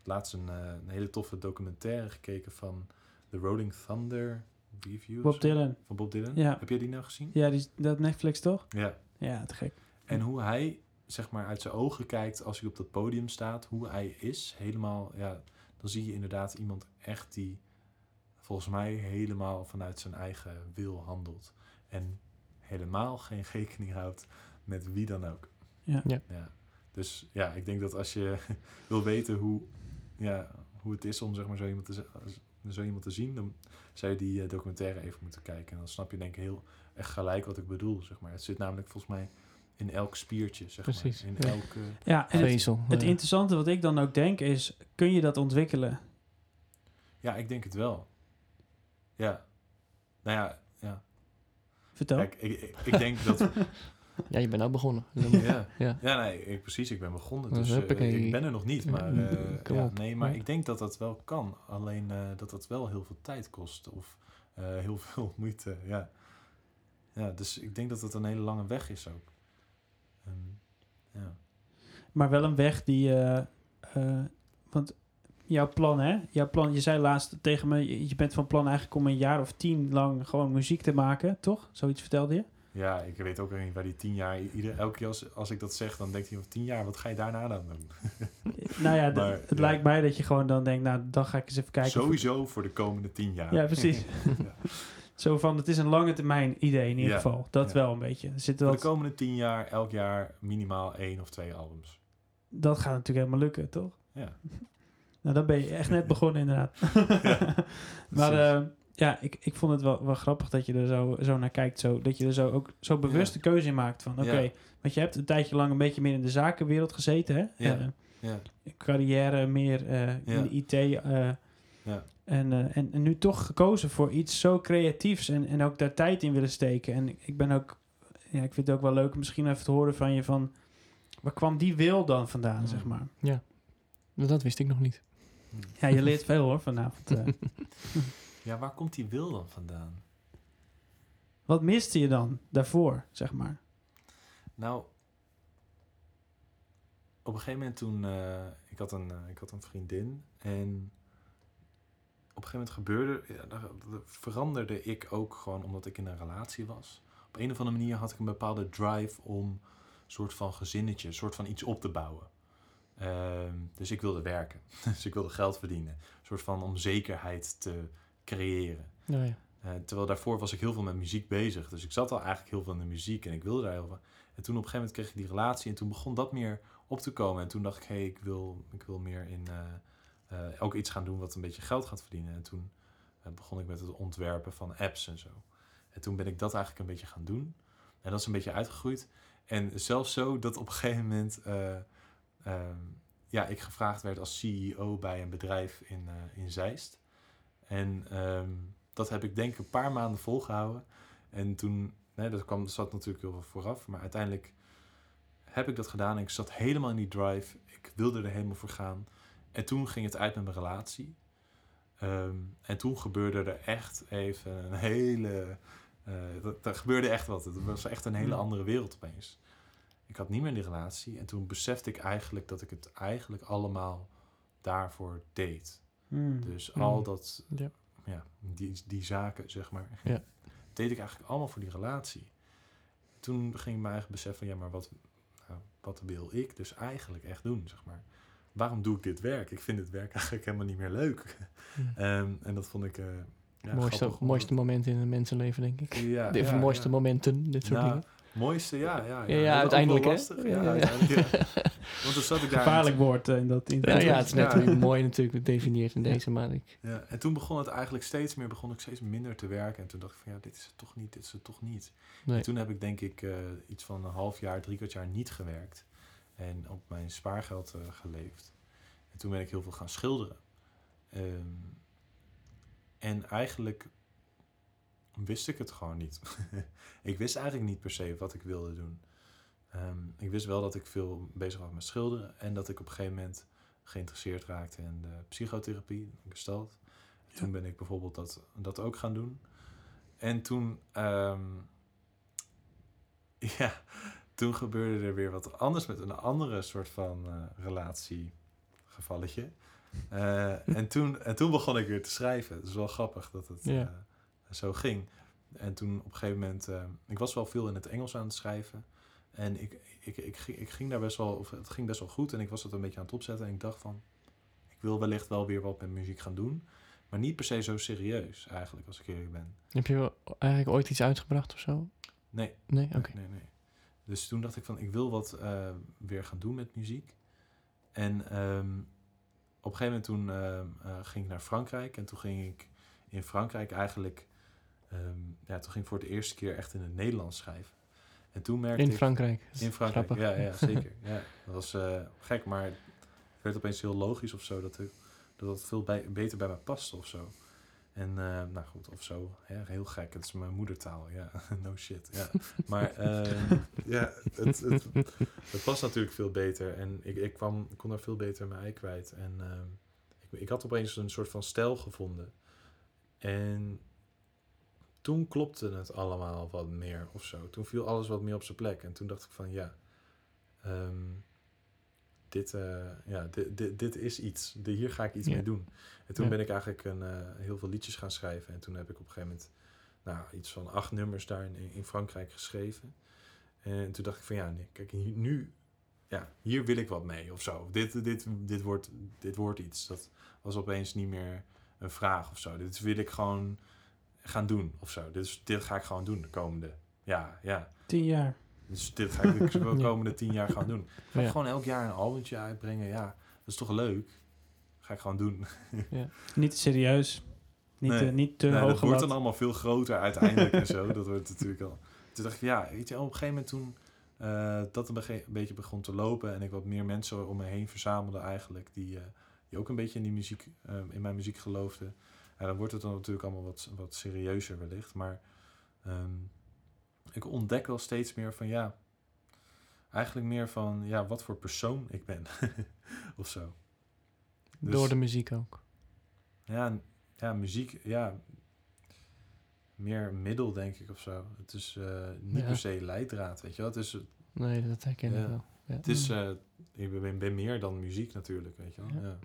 Laatst een, eh, een hele toffe documentaire gekeken van The Rolling Thunder Review. of Bob Dylan. Van Bob Dylan. Ja. Heb jij die nou gezien? Ja, die, dat Netflix toch? Ja. Ja, te gek. En hoe hij, zeg maar, uit zijn ogen kijkt als hij op dat podium staat, hoe hij is, helemaal, ja, dan zie je inderdaad iemand echt die volgens mij helemaal vanuit zijn eigen wil handelt. En helemaal geen rekening houdt met wie dan ook. Ja. Ja. Dus ja, ik denk dat als je wil weten hoe, ja, hoe het is om zeg maar, zo, iemand te, zo iemand te zien, dan zou je die eh, documentaire even moeten kijken. En dan snap je denk ik heel echt gelijk wat ik bedoel. Zeg maar. Het zit namelijk volgens mij in elk spiertje. Zeg Precies, Maar. In ja. elke... Ja, en het, Vezel. het ja. interessante wat ik dan ook denk is, kun je dat ontwikkelen? Ja, ik denk het wel. Ja. Nou ja, ja. Vertel. Kijk, ik, ik, ik denk dat... Ja, je bent nou begonnen. Ja, Ja. ja nee, ik, precies. Ik ben begonnen. Dus eh, huppakee. ik ben er nog niet. Maar, eh, kom ja, nee, maar ik denk dat dat wel kan. Alleen eh, dat dat wel heel veel tijd kost. Of eh, heel veel moeite. Ja. ja, dus ik denk dat het een hele lange weg is ook. Ehm, ja. Maar wel een weg die... eh, eh, want jouw plan, hè? Jouw plan, je zei laatst tegen me... je- je bent van plan eigenlijk om een jaar of tien lang gewoon muziek te maken, toch? Zoiets vertelde je? Ja, ik weet ook niet waar die tien jaar... Ieder, elke keer als, als ik dat zeg, dan denkt hij van tien jaar, wat ga je daarna dan doen? nou ja, Maar, het ja. lijkt mij dat je gewoon dan denkt... nou, dan ga ik eens even kijken... Sowieso voor de komende tien jaar. Ja, precies. Ja. Zo van, het is een lange termijn idee in ieder Ja, geval. Dat wel een beetje. Er zit Voor wel, de komende tien jaar, elk jaar minimaal één of twee albums. dat gaat natuurlijk helemaal lukken, toch? Ja. Nou, dan ben je echt net begonnen inderdaad. maar ja, ik, ik vond het wel, wel grappig dat je er zo, zo naar kijkt. Zo, dat je er zo ook zo bewust Ja. de keuze in maakt van... Oké, Ja. want je hebt een tijdje lang een beetje meer in de zakenwereld gezeten, hè? Ja. Ja. carrière meer eh, in Ja. de IT. eh, Ja. en, eh, en, en nu toch gekozen voor iets zo creatiefs en, en ook daar tijd in willen steken. En ik, ik ben ook, ja, ik vind het ook wel leuk om misschien even te horen van je van, waar kwam die wil dan vandaan, Mm. zeg maar? Dat wist ik nog niet. Ja, je leert veel hoor vanavond. eh. Ja, waar komt die wil dan vandaan? Wat miste je dan daarvoor, zeg maar? Nou, op een gegeven moment toen... eh, ik, had een, eh, ik had een vriendin en op een gegeven moment gebeurde... Ja, veranderde ik ook gewoon omdat ik in een relatie was. Op een of andere manier had ik een bepaalde drive om een soort van gezinnetje, een soort van iets op te bouwen. Ehm, dus ik wilde werken. dus ik wilde geld verdienen. Een soort van om zekerheid te creëren. Ja. Eh, terwijl daarvoor was ik heel veel met muziek bezig. Dus ik zat al eigenlijk heel veel in de muziek en ik wilde daar heel veel. En toen op een gegeven moment kreeg ik die relatie en toen begon dat meer op te komen. En toen dacht ik, hé, hey, ik, wil, ik wil meer in eh, eh, ook iets gaan doen wat een beetje geld gaat verdienen. En toen begon ik met het ontwerpen van apps en zo. En toen ben ik dat eigenlijk een beetje gaan doen. En dat is een beetje uitgegroeid. En zelfs zo dat op een gegeven moment eh, ehm, ja, ik gevraagd werd als CEO bij een bedrijf in, in Zeist. En ehm, dat heb ik denk ik een paar maanden volgehouden. En toen, nee, dat kwam, dat zat natuurlijk heel veel vooraf. Maar uiteindelijk heb ik dat gedaan. En ik zat helemaal in die drive. Ik wilde er helemaal voor gaan. En toen ging het uit met mijn relatie. Ehm, en toen gebeurde er echt even een hele... eh dat, er gebeurde echt wat. Het was echt een hele andere wereld opeens. Ik had niet meer die relatie. En toen besefte ik eigenlijk dat ik het eigenlijk allemaal daarvoor deed. Hmm. Dus Mm. al dat, Ja. ja, die, die zaken, zeg maar, Ja. deed ik eigenlijk allemaal voor die relatie. Toen ging ik me eigenlijk beseffen, ja, maar wat, nou, wat wil ik dus eigenlijk echt doen, zeg maar. Waarom doe ik dit werk? Ik vind dit werk eigenlijk helemaal niet meer leuk. Ja. Ehm, en dat vond ik... eh ja, mooiste, mooiste moment in een mensenleven, denk ik. Ja, De ja, mooiste ja. momenten, dit soort Nou, dingen. Mooiste, ja. Ja, Ja, uiteindelijk, ook hè? Ja, Ja, ja. uiteindelijk, ja. Want toen zat ik daar... Gevaarlijk woord eh, in dat in Ja, het is net Ja. mooi natuurlijk gedefinieerd in deze, maar ik... Ja, en toen begon het eigenlijk steeds meer, begon ik steeds minder te werken. En toen dacht ik van ja, dit is het toch niet, dit is het toch niet. Nee. En toen heb ik denk ik eh, iets van een half jaar, drie kwart jaar niet gewerkt. En op mijn spaargeld eh, geleefd. En toen ben ik heel veel gaan schilderen. Ehm, en eigenlijk wist ik het gewoon niet. ik wist eigenlijk niet per se wat ik wilde doen. Ehm, ik wist wel dat ik veel bezig was met schilderen. En dat ik op een gegeven moment geïnteresseerd raakte in de psychotherapie, gesteld. Ja. Toen ben ik bijvoorbeeld dat, dat ook gaan doen. En toen, ehm, ja, toen gebeurde er weer wat anders met een andere soort van eh relatiegevalletje. Eh, en, toen, en toen begon ik weer te schrijven. Het is wel grappig dat het Ja. eh, zo ging. En toen op een gegeven moment, eh, ik was wel veel in het Engels aan het schrijven. En ik, ik, ik, ging- ik ging daar best wel, of het ging best wel goed. En ik was het een beetje aan het opzetten. En ik dacht van, ik wil wellicht wel weer wat met muziek gaan doen. Maar niet per se zo serieus eigenlijk, als ik eerlijk ben. Heb je eigenlijk ooit iets uitgebracht of zo? Nee, Nee? Oké. nee, nee, nee. Dus toen dacht ik van, ik wil wat eh, weer gaan doen met muziek. En ehm, op een gegeven moment toen ehm, eh, ging ik naar Frankrijk. En toen ging ik in Frankrijk eigenlijk... ehm, ja, toen ging ik voor de eerste keer echt in het Nederlands schrijven. En toen merkte In ik... Frankrijk. In Frankrijk, grappig. ja, ja, zeker. ja, dat was eh, gek, maar het werd opeens heel logisch of zo. Dat, dat het veel bij, beter bij me paste of zo. En eh, nou goed, of zo. Ja, heel gek. Het is mijn moedertaal. Ja, no shit. Ja. Maar ehm, ja, het, het, het past natuurlijk veel beter. En ik, ik, kwam, ik kon daar veel beter mijn ei kwijt. En ehm, ik, ik had opeens een soort van stijl gevonden. En toen klopte het allemaal wat meer of zo. Toen viel alles wat meer op zijn plek. En toen dacht ik van ja, ehm, dit, eh, ja, dit, dit, dit is iets. De, hier ga ik iets Ja. mee doen. En toen Ja. ben ik eigenlijk een, eh, heel veel liedjes gaan schrijven. En toen heb ik op een gegeven moment nou, iets van acht nummers daar in, in Frankrijk geschreven. En toen dacht ik van ja, nee, kijk, hier- nu, ja, hier wil ik wat mee of zo. Dit, dit, dit, wordt, dit wordt iets. Dat was opeens niet meer een vraag of zo. Dit wil ik gewoon gaan doen of zo. Dit, is, dit ga ik gewoon doen de komende, ja, ja. Tien jaar. Dus dit ga ik de komende tien jaar gaan doen. Ga ik Ja. gewoon elk jaar een albumtje uitbrengen. Ja, dat is toch leuk? Ga ik gewoon doen. Niet te serieus. Niet, Nee. te, niet te Nee, hoog dat wordt dan allemaal veel groter uiteindelijk en zo. Dat wordt natuurlijk al. Toen dacht ik, ja, weet je, op een gegeven moment toen eh, dat een beetje begon te lopen en ik wat meer mensen om me heen verzamelde eigenlijk, die, eh, die ook een beetje in die muziek, eh, in mijn muziek geloofden. Ja, dan wordt het dan natuurlijk allemaal wat, wat serieuzer wellicht. Maar ehm, ik ontdek wel steeds meer van ja, eigenlijk meer van ja, wat voor persoon ik ben. of zo. Dus- Door de muziek ook. Ja, ja, muziek, ja. Meer middel, denk ik, of zo. Het is eh, niet Ja. per se leidraad, weet je wel. Het is, Nee, dat herken ik Ja. wel. Ja. het is eh, ik ben, ben meer dan muziek natuurlijk, weet je wel. Ja.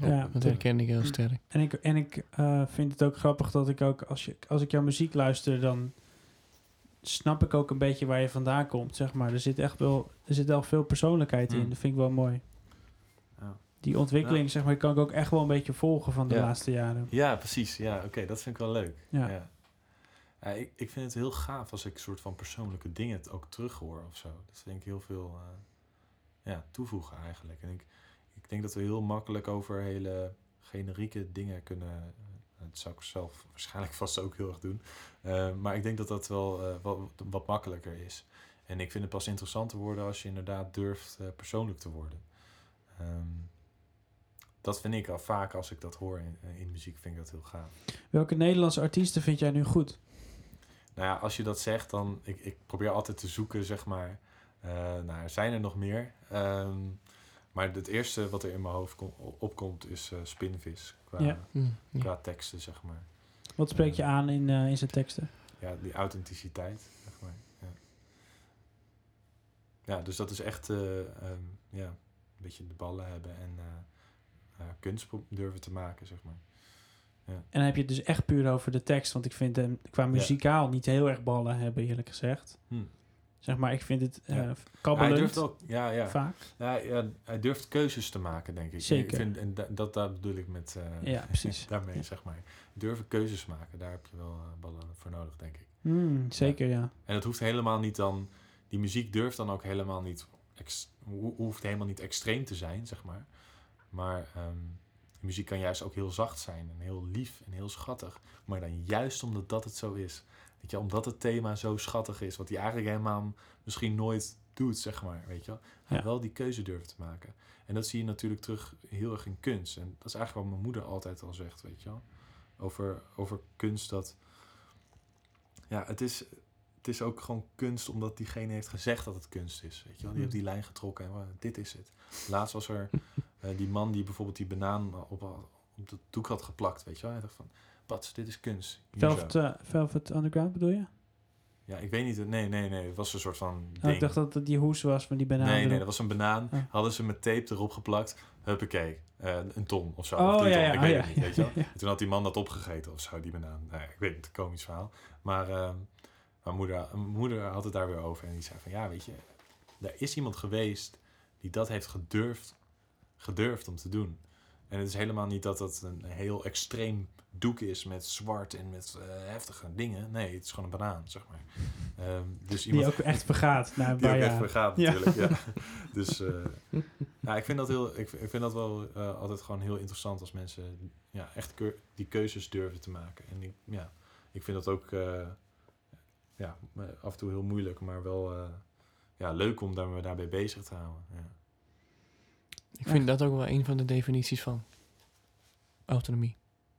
Ja. Dat herken ik heel sterk. En ik, en ik eh, vind het ook grappig dat ik ook, als, je, als ik jouw muziek luister, dan snap ik ook een beetje waar je vandaan komt, zeg maar. Er zit echt wel, er zit wel veel persoonlijkheid in. Mm. Dat vind ik wel mooi. Ja. Die ontwikkeling, zeg maar, kan ik ook echt wel een beetje volgen van de Ja. laatste jaren. Ja, precies. Ja, oké, dat vind ik wel leuk. Ja. Ja. Ja, ik, ik vind het heel gaaf als ik soort van persoonlijke dingen het ook terughoor of zo. Dat vind ik heel veel eh, ja, toevoegen eigenlijk. En ik denk dat we heel makkelijk over hele generieke dingen kunnen. eh, Dat zou ik zelf waarschijnlijk vast ook heel erg doen. Eh, maar ik denk dat dat wel eh, wat, wat makkelijker is. En ik vind het pas interessant te worden als je inderdaad durft persoonlijk te worden. Ehm, dat vind ik al vaak als ik dat hoor in, in muziek, vind ik dat heel gaaf. Welke Nederlandse artiesten vind jij nu goed? Nou ja, als je dat zegt, dan... Ik, ik probeer altijd te zoeken, zeg maar... nou, zijn er nog meer. Ehm, maar het eerste wat er in mijn hoofd kom- opkomt is eh, Spinvis. Qua, Ja. Mm, ja. qua teksten, zeg maar. Wat spreek je aan in, eh, in zijn teksten? Ja, die authenticiteit, zeg maar. Ja, ja dus dat is echt... eh, ehm, ja, een beetje de ballen hebben en eh, eh, kunst durven te maken, zeg maar. En dan heb je het dus echt puur over de tekst. Want ik vind hem qua muzikaal niet heel erg ballen hebben, eerlijk gezegd. Hm. Zeg maar, ik vind het eh Ja. hij kabbelend durft ook... Ja, ja. vaak. Ja, ja, hij durft keuzes te maken, denk ik. Zeker. Ik vind, en da- dat, dat bedoel ik met... eh, Ja, precies. daarmee, zeg maar. Durven keuzes maken, daar heb je wel eh, ballen voor nodig, denk ik. Hmm, zeker, ja. En dat hoeft helemaal niet dan... Die muziek durft dan ook helemaal niet... Ex, hoeft helemaal niet extreem te zijn, zeg maar. Maar ehm, muziek kan juist ook heel zacht zijn en heel lief en heel schattig. Maar dan juist omdat dat het zo is. Weet je, omdat het thema zo schattig is, wat hij eigenlijk helemaal misschien nooit doet, zeg maar. Weet je wel. Ja. wel die keuze durft te maken. En dat zie je natuurlijk terug heel erg in kunst. En dat is eigenlijk wat mijn moeder altijd al zegt, weet je wel. Over, over kunst dat... Ja, het is, het is ook gewoon kunst omdat diegene heeft gezegd dat het kunst is. Weet je wel? Die heeft die lijn getrokken en "Wow, dit is het. Laatst was er eh, die man die bijvoorbeeld die banaan op, op de doek had geplakt, weet je wel. Hij dacht van, Pats, dit is kunst. Hier zo." Velvet, eh, Velvet Underground bedoel je? Ja, ik weet niet. Nee, nee, nee. Het was een soort van Oh, ding. ik dacht dat het die hoes was van die banaan. nee, nee, dat was een banaan. Oh. Hadden ze met tape erop geplakt. Huppakee. Eh, een ton of zo. Oh, of ja, ja, ik oh, weet ja, het niet, weet je wel. toen had die man dat opgegeten of zo, die banaan. Nee, ik weet het, een komisch verhaal. Maar mijn, moeder, mijn moeder had het daar weer over. En die zei van, ja, weet je... Er is iemand geweest die dat heeft gedurfd, gedurfd om te doen. En het is helemaal niet dat het een heel extreem doek is met zwart en met eh, heftige dingen. Nee, het is gewoon een banaan, zeg maar. Ehm, dus Die iemand ook echt vergaat een die ook echt jaar. vergaat Ja. natuurlijk. Ja. Dus ja, ik vind dat heel, ik, ik vind dat wel eh, altijd gewoon heel interessant als mensen ja, echt die keuzes durven te maken. En ik, ja, ik vind dat ook ja, af en toe heel moeilijk, maar wel ja, leuk om daar, me daarbij bezig te houden. Ja. Ik vind dat ook wel een van de definities van autonomie.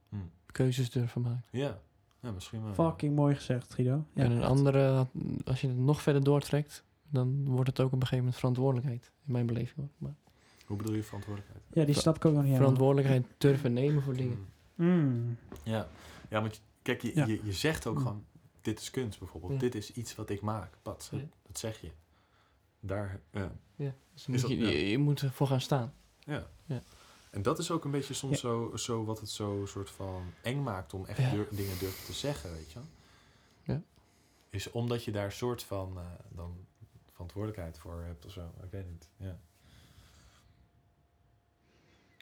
Hm. keuzes durven maken. Ja, ja misschien wel. Fucking mooi gezegd, Guido. Ja, en een echt. andere, als je het nog verder doortrekt, dan wordt het ook op een gegeven moment verantwoordelijkheid. In mijn beleving. Maar Hoe bedoel je verantwoordelijkheid? Ja, die snap ik ook nog niet verantwoordelijkheid durven nemen voor dingen. Mm. Mm. Ja, ja want je- kijk, je, Ja. je, je zegt ook Mm. gewoon, dit is kunst bijvoorbeeld. Ja. Dit is iets wat ik maak. Pat, Ja. dat zeg je. Daar, ja. Ja. Dus dan Is moet je, dat- ja. je, je moet ervoor gaan staan. ja. Ja. En dat is ook een beetje soms Ja. zo, zo wat het zo soort van eng maakt om echt dingen durven te zeggen, weet je. Ja. Is omdat je daar soort van eh, dan verantwoordelijkheid voor hebt of zo. Ik weet niet. Ja.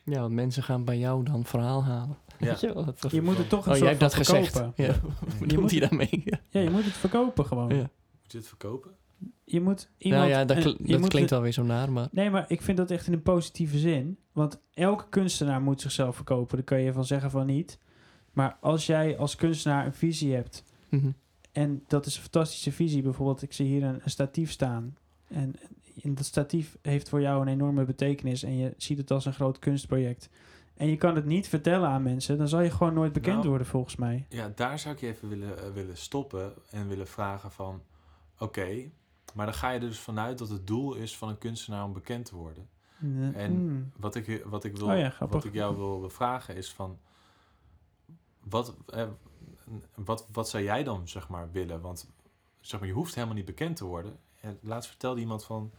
Ja, want mensen gaan bij jou dan verhaal halen. Ja. Weet je Je moet het toch een oh, jij hebt dat van gezegd. verkopen. Ja. Je Wat bedoelt moet hij daarmee? Ja. Ja, je moet het verkopen gewoon. Ja. Moet je het verkopen? Je moet iemand... Nou ja, dat, kl- dat moet klinkt alweer zo naar, maar... Nee, maar ik vind dat echt in een positieve zin. Want elke kunstenaar moet zichzelf verkopen. Daar kan je van zeggen van niet. Maar als jij als kunstenaar een visie hebt... Mhm. en dat is een fantastische visie. Bijvoorbeeld, ik zie hier een, een statief staan. En, en dat statief heeft voor jou een enorme betekenis... en je ziet het als een groot kunstproject. En je kan het niet vertellen aan mensen... dan zal je gewoon nooit bekend Nou, worden, volgens mij. Ja, daar zou ik je even willen, eh, willen stoppen en willen vragen van... Oké, maar dan ga je er dus vanuit dat het doel is van een kunstenaar om bekend te worden. En Mm. wat ik, wat ik, wil, Oh ja, wat ik jou wil vragen is van... Wat, eh, wat, wat zou jij dan, zeg maar, willen? Want zeg maar, je hoeft helemaal niet bekend te worden. En laatst vertelde iemand van...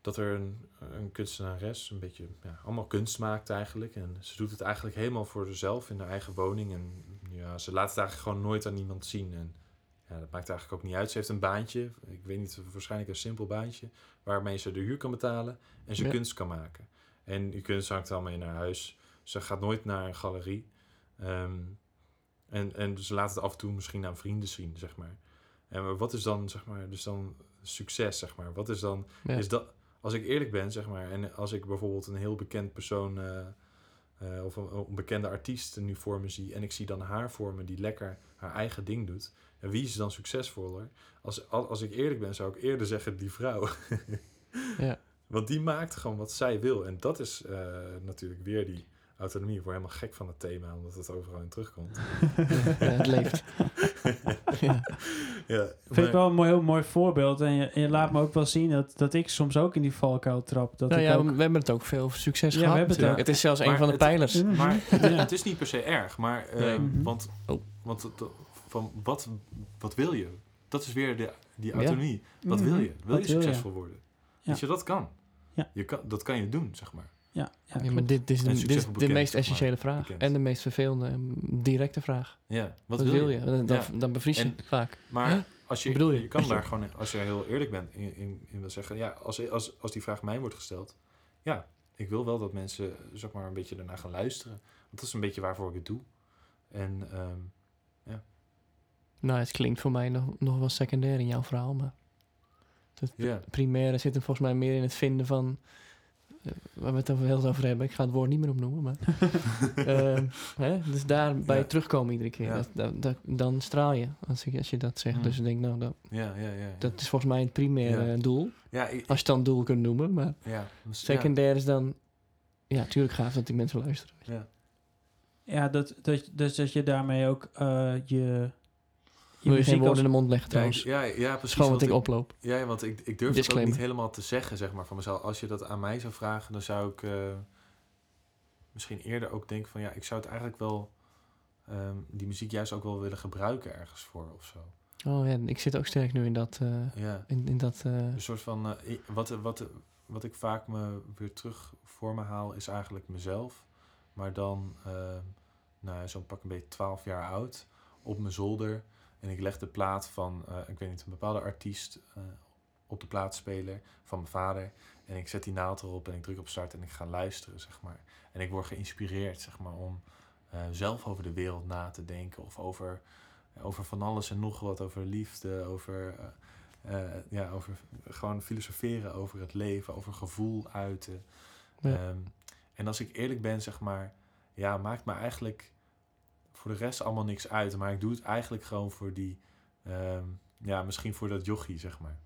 dat er een, een kunstenares een beetje ja, allemaal kunst maakt eigenlijk. En ze doet het eigenlijk helemaal voor zichzelf in haar eigen woning. En ja, ze laat het eigenlijk gewoon nooit aan iemand zien. En ja, dat maakt eigenlijk ook niet uit. Ze heeft een baantje, ik weet niet, waarschijnlijk een simpel baantje... waarmee ze de huur kan betalen en ze Ja. kunst kan maken. En die kunst hangt dan mee naar huis. Ze gaat nooit naar een galerie. Ehm, en, en ze laat het af en toe misschien aan vrienden zien, zeg maar. En wat is dan, zeg maar, dus dan succes, zeg maar? Wat is dan, Ja. is dat, als ik eerlijk ben, zeg maar, en als ik bijvoorbeeld een heel bekend persoon eh, eh, of een, een bekende artiest nu voor me zie en ik zie dan haar voor me die lekker haar eigen ding doet, en wie is dan succesvoller? Als, als als ik eerlijk ben, zou ik eerder zeggen die vrouw. Ja. Want die maakt gewoon wat zij wil. En dat is eh, natuurlijk weer die autonomie. Ik word helemaal gek van het thema, omdat het overal in terugkomt. ja, het leeft. ja. ja, Vind ik wel een mooi, heel mooi voorbeeld. En je, en je laat me ook wel zien dat, dat ik soms ook in die valkuil trap. Dat Nou ik ja, ook... we hebben het ook veel over succes Ja, gehad. we hebben het ook. het is zelfs een van de het- pijlers. Maar het, Ja. het is niet per se erg. Maar, eh, Nee. Want, Oh. want het- van wat, wat wil je? Dat is weer de, die Ja. autonomie. Wat wil je? Wil Wat je succesvol worden? Ja. Weet je, dat kan. Ja. Je kan. Dat kan je doen, zeg maar. Ja, ja, Ja, maar dit, dit is, de, dit is succesvol de bekend, meest zeg maar. essentiële vraag. Bekend. En de meest vervelende, directe vraag. Ja, wat, Wat, wil je? Dan, dan, Ja. dan bevries je En- vaak. Maar als je, je? je kan daar gewoon, als je heel eerlijk bent, in, in, in wil zeggen, ja, als, als, als die vraag mij wordt gesteld, ja, ik wil wel dat mensen, zeg maar, een beetje daarna gaan luisteren. Want dat is een beetje waarvoor ik het doe. En ehm, Nou, het klinkt voor mij nog, nog wel secundair in jouw verhaal, maar het ja, primaire zit hem volgens mij meer in het vinden van eh, waar we het over heel veel over hebben. Ik ga het woord niet meer opnoemen, maar Ehm, hè? dus daarbij Ja. terugkomen iedere keer. Ja. Dat, dat, dat- dan straal je als, ik, als je dat zegt. Mm. Dus ik denk, nou, dat, ja, ja, ja. dat is volgens mij het primaire Ja. doel. ja, ik, Als je het dan doel kunt noemen, maar ja, dus- ja, secundair is dan, ja, tuurlijk gaaf dat die mensen luisteren. ja. Ja, dat, dat, dus dat je daarmee ook eh, je, je je geen woorden in de mond leggen Ja, trouwens. ja, ja, is precies. gewoon wat ik oploop. Ja, want ik, ik durf het ook niet helemaal te zeggen, zeg maar, van mezelf. Als je dat aan mij zou vragen, dan zou ik eh, misschien eerder ook denken van, ja, ik zou het eigenlijk wel, ehm, die muziek juist ook wel willen gebruiken ergens voor of zo. Oh ja, ik zit ook sterk nu in dat, eh, Ja, in, in dat eh, een soort van, wat, wat, wat ik vaak me weer terug voor me haal, is eigenlijk mezelf. Maar dan, nou, ja, zo'n pak een beetje 12 jaar oud, op mijn zolder. En ik leg de plaat van, eh, ik weet niet, een bepaalde artiest eh, op de plaatspeler van mijn vader. En ik zet die naald erop en ik druk op start en ik ga luisteren, zeg maar. En ik word geïnspireerd, zeg maar, om eh, zelf over de wereld na te denken. Of over, over van alles en nog wat, over liefde, over, ja, over gewoon filosoferen over het leven, over gevoel uiten. Ja. Ehm, en als ik eerlijk ben, zeg maar, ja, maakt me eigenlijk voor de rest allemaal niks uit. Maar ik doe het eigenlijk gewoon voor die, ehm, ja, misschien voor dat jochie, zeg maar.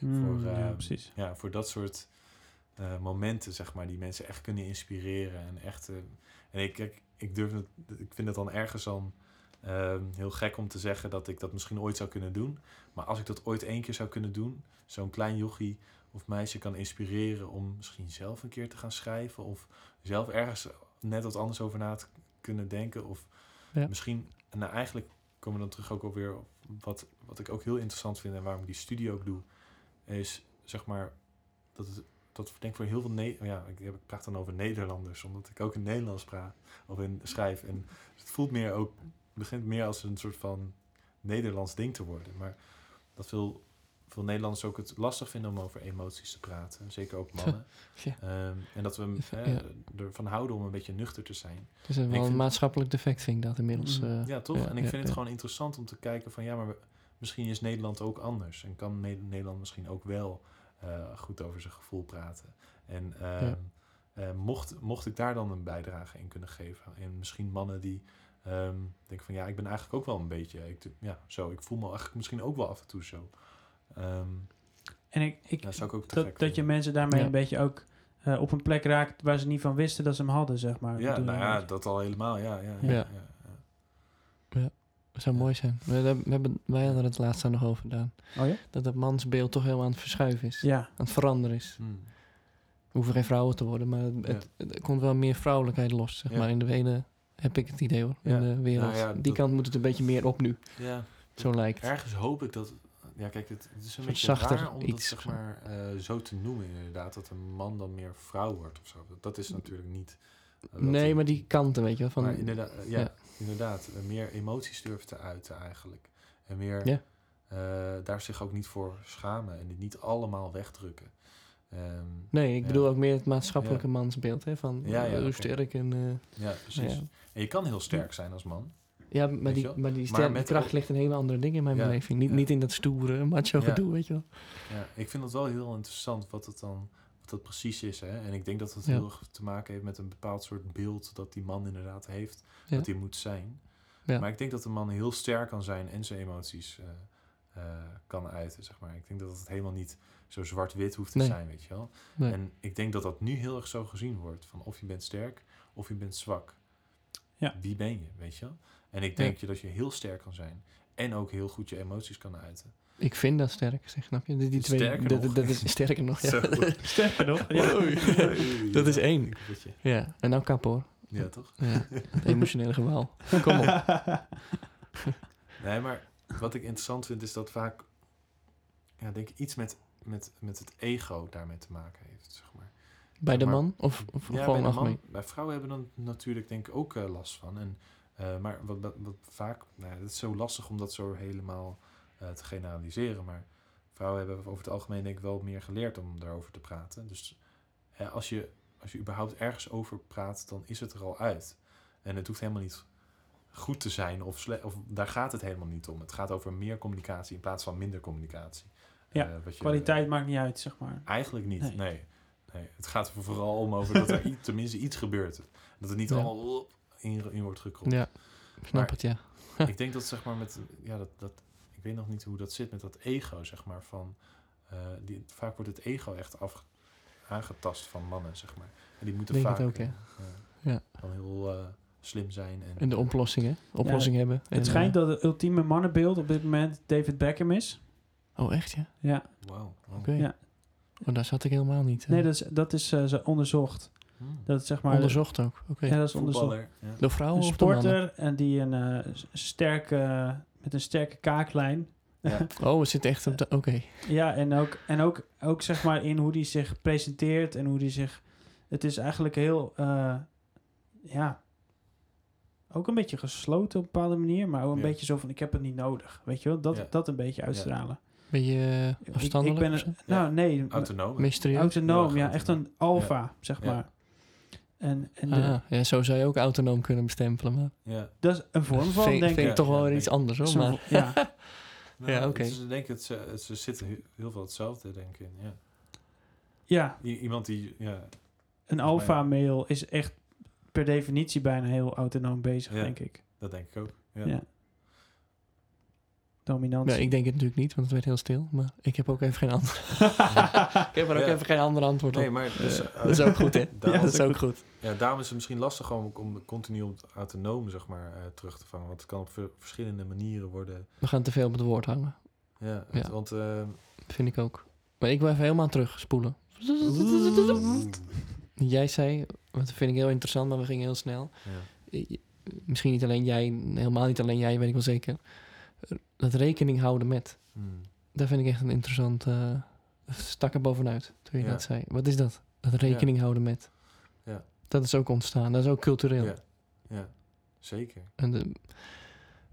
Mm, voor, ja, ehm, precies. Ja, voor dat soort eh, momenten, zeg maar, die mensen echt kunnen inspireren. En echt. eh, en ik, ik, ik durf het, ik vind het dan ergens dan ehm, heel gek om te zeggen dat ik dat misschien ooit zou kunnen doen. Maar als ik dat ooit één keer zou kunnen doen, zo'n klein jochie of meisje kan inspireren om misschien zelf een keer te gaan schrijven. Of zelf ergens net wat anders over na te kunnen denken. Of Misschien, nou eigenlijk komen we dan terug ook alweer op wat, wat ik ook heel interessant vind en waarom ik die studie ook doe, is zeg maar dat het dat ik denk voor heel veel ne ja ik, heb- ik praat dan over Nederlanders omdat ik ook in Nederlands praat of in schrijf en het voelt meer ook begint meer als een soort van Nederlands ding te worden maar dat veel veel Nederlanders ook het lastig vinden om over emoties te praten zeker ook mannen Ja. Ehm, en dat we Ja. eh, ervan houden om een beetje nuchter te zijn Het is een, Ik wel een maatschappelijk defect, vind ik dat inmiddels. Mhm. eh. ja, toch? ja, en ik vind het gewoon interessant om te kijken van ja, maar we- misschien is Nederland ook anders. En kan Ne- Nederland misschien ook wel eh, goed over zijn gevoel praten. En ehm, eh, mocht, mocht ik daar dan een bijdrage in kunnen geven. En misschien mannen die ehm, denken van ja, ik ben eigenlijk ook wel een beetje, ik, ja, zo, ik voel me eigenlijk misschien ook wel af en toe zo. Ehm En ik, ik, dat zou ik ook te dat, gek dat je mensen daarmee Ja. een beetje ook eh, op een plek raakt waar ze niet van wisten dat ze hem hadden, zeg maar. Ja, nou ja, dat al helemaal, ja. ja, Ja. ja, ja, ja. Dat zou mooi zijn. We, hebben- we hebben, wij hadden het laatst daar nog over gedaan. Oh ja? Dat het mansbeeld toch helemaal aan het verschuiven is. Ja. Aan het veranderen is. Hmm. We hoeven geen vrouwen te worden, maar het, het, het komt wel meer vrouwelijkheid los, zeg Ja. maar. In de hele heb ik het idee hoor, Ja. in de wereld. Nou ja, Die dat- kant moet het een beetje meer op nu, ja. zo lijkt. Ergens hoop ik dat. Ja, kijk, het, het is een beetje zachter raar om dat iets zeg maar eh, zo te noemen, inderdaad. Dat een man dan meer vrouw wordt of zo. Dat, is natuurlijk niet. eh, nee, maar die kanten, weet je wel. Van, inderdaad, eh, ja, ja. inderdaad. meer emoties durven te uiten eigenlijk. En meer Ja. daar zich ook niet voor schamen en die niet allemaal wegdrukken. Ehm, Nee, ik Ja. bedoel ook meer het maatschappelijke mansbeeld. Hè, van Ja, ja, hoe sterk en... ja, precies. ja. En je kan heel sterk zijn als man. Ja, maar die, maar die, Maar sterke met- kracht ligt in hele andere dingen in mijn Ja, beleving. Niet, ja. niet in dat stoere macho Ja. gedoe, weet je wel. Ja, ik vind het wel heel interessant wat het dan wat dat precies is. Hè? En ik denk dat het Ja. heel erg te maken heeft met een bepaald soort beeld dat die man inderdaad heeft, Ja. dat hij moet zijn. Ja. Maar ik denk dat de man heel sterk kan zijn en zijn emoties eh, eh, kan uiten, zeg maar. Ik denk dat het helemaal niet zo zwart-wit hoeft te Nee. zijn, weet je wel. Nee. En ik denk dat dat nu heel erg zo gezien wordt, van of je bent sterk of je bent zwak. Ja. Wie ben je, weet je wel? En ik denk je dat je heel sterk kan zijn en ook heel goed je emoties kan uiten. Ik vind dat sterk, zeg, snap je? Die, die twee, Sterker dat, nog. dat is sterker nog, ja. Sterker nog. Ja. Dat is één. Ja. En nou kap hoor. Ja, toch? Ja. Het emotionele gewaal. Kom op. Nee, maar wat ik interessant vind is dat vaak, ja, denk ik, iets met, met, met het ego daarmee te maken heeft, zeg maar. Bij de Maar- man? Of, of Ja, bij, gewoon de man, algemeen? bij vrouwen hebben dan natuurlijk denk ik ook eh, last van. En, eh, maar wat, wat, wat vaak, nou, het is zo lastig om dat zo helemaal eh, te generaliseren. Maar vrouwen hebben over het algemeen denk ik wel meer geleerd om daarover te praten. Dus als, je, als je überhaupt ergens over praat, dan is het er al uit. En het hoeft helemaal niet goed te zijn of, sle- of daar gaat het helemaal niet om. Het gaat over meer communicatie in plaats van minder communicatie. Ja, Eh, wat je- Kwaliteit maakt niet uit, zeg maar. Eigenlijk niet, Nee. nee. nee. Het gaat er vooral om over dat er tenminste iets gebeurt. Dat het niet Ja. allemaal in, in wordt gekropt. Ja, snap Maar- het, ja. Ik denk dat zeg maar met, ja, dat, dat, ik weet nog niet hoe dat zit met dat ego, zeg maar, van, eh, die, vaak wordt het ego echt af, aangetast van mannen, zeg maar. En die moeten Denk vaak ook, ja. Ja. dan heel eh, slim zijn. En, En de oplossingen. Oplossing hebben. En, Het schijnt eh, dat het ultieme mannenbeeld op dit moment David Beckham is. Oh, echt, ja? Ja. Wauw. Oh. Oké. Ja. Oh, daar zat ik helemaal niet. Nee, dat is, dat is eh, zo onderzocht. Hmm. Dat is zeg maar... Onderzocht ook, oké. Ja, dat is onderzocht. Ja. De vrouwen Een of de mannen? sporter en die een eh, s- sterke, met een sterke kaaklijn. Ja. Oh, het zit echt op de... Oké. Ja, en ook, en ook, ook zeg maar in hoe die zich presenteert en hoe die zich... Het is eigenlijk heel, eh, ja, ook een beetje gesloten op een bepaalde manier, maar ook een Ja. beetje zo van, ik heb het niet nodig. Weet je wel, dat, Ja. dat een beetje uitstralen. Ben je uh, afstandelijk Ik, ben een, nou, nee, Autonoom. Mysterieus? autonoom, ja, echt een alfa, zeg Ja. maar. En, en de- Ah, ja, zo zou je ook autonoom kunnen bestempelen, maar... Ja. dat is een vorm van, vind, denk vind ik. ik toch wel weer iets anders, hoor. Maar, ja, Nou, Ja, oké. ik denk het, ze, ze zitten he- heel veel hetzelfde, denk ik. in, Ja. ja, I- iemand die, ja, een alfa male is echt per definitie bijna heel autonoom bezig, Ja. denk ik. dat denk ik ook. Ja. Ja. dominantie. Ja, ik denk het natuurlijk niet, want het werd heel stil. Maar ik heb ook even geen antwoord. ik heb er ook Ja. even geen ander antwoord op. Nee, maar dus, Eh, eh, dat is ook goed, hè? daarom- dat is ook goed. Ja, daarom is het misschien lastig om, om continu op het autonoom zeg maar, eh, terug te vangen. Want het kan op ver- verschillende manieren worden. We gaan te veel op het woord hangen. Ja, Ja. want... eh, Vind ik ook. Maar ik wil even helemaal terugspoelen. Jij zei, wat vind ik heel interessant, maar we gingen heel snel. ja. Misschien niet alleen jij, helemaal niet alleen jij, weet ik wel zeker. Dat rekening houden met. Hmm. Dat vind ik echt een interessant. eh stak er bovenuit toen je Ja. dat zei. Wat is dat? Dat rekening houden met. Ja. Dat is ook ontstaan. Dat is ook cultureel. Ja. ja, zeker. En de,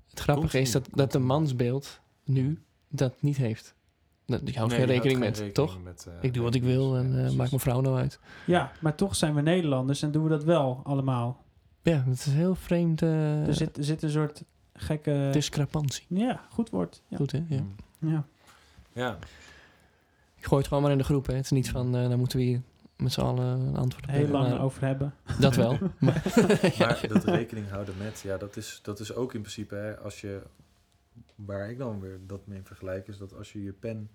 het grappige is dat, dat de mansbeeld nu dat niet heeft. Dat, die houdt Nee, geen je rekening houdt met, geen toch? rekening met, eh, Ik doe wat ik wil en ja, eh maakt mijn vrouw nou uit. Ja, maar toch zijn we Nederlanders en doen we dat wel allemaal. Ja, het is heel vreemd eh, er, zit, er zit een soort gekke... discrepantie. Ja, goed woord. Ja. Goed, hè? Ja. Hmm. Ja. Ja, Ik gooi het gewoon maar in de groep, hè. Het is niet van, eh dan moeten we hier met z'n allen een antwoord op Heel hebben, lang maar over hebben. Dat wel. maar, maar dat rekening houden met, ja, dat is, dat is ook in principe, hè, als je, waar ik dan weer dat mee vergelijk, is dat als je je pen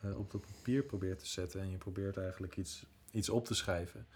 eh, op dat papier probeert te zetten en je probeert eigenlijk iets, iets op te schrijven,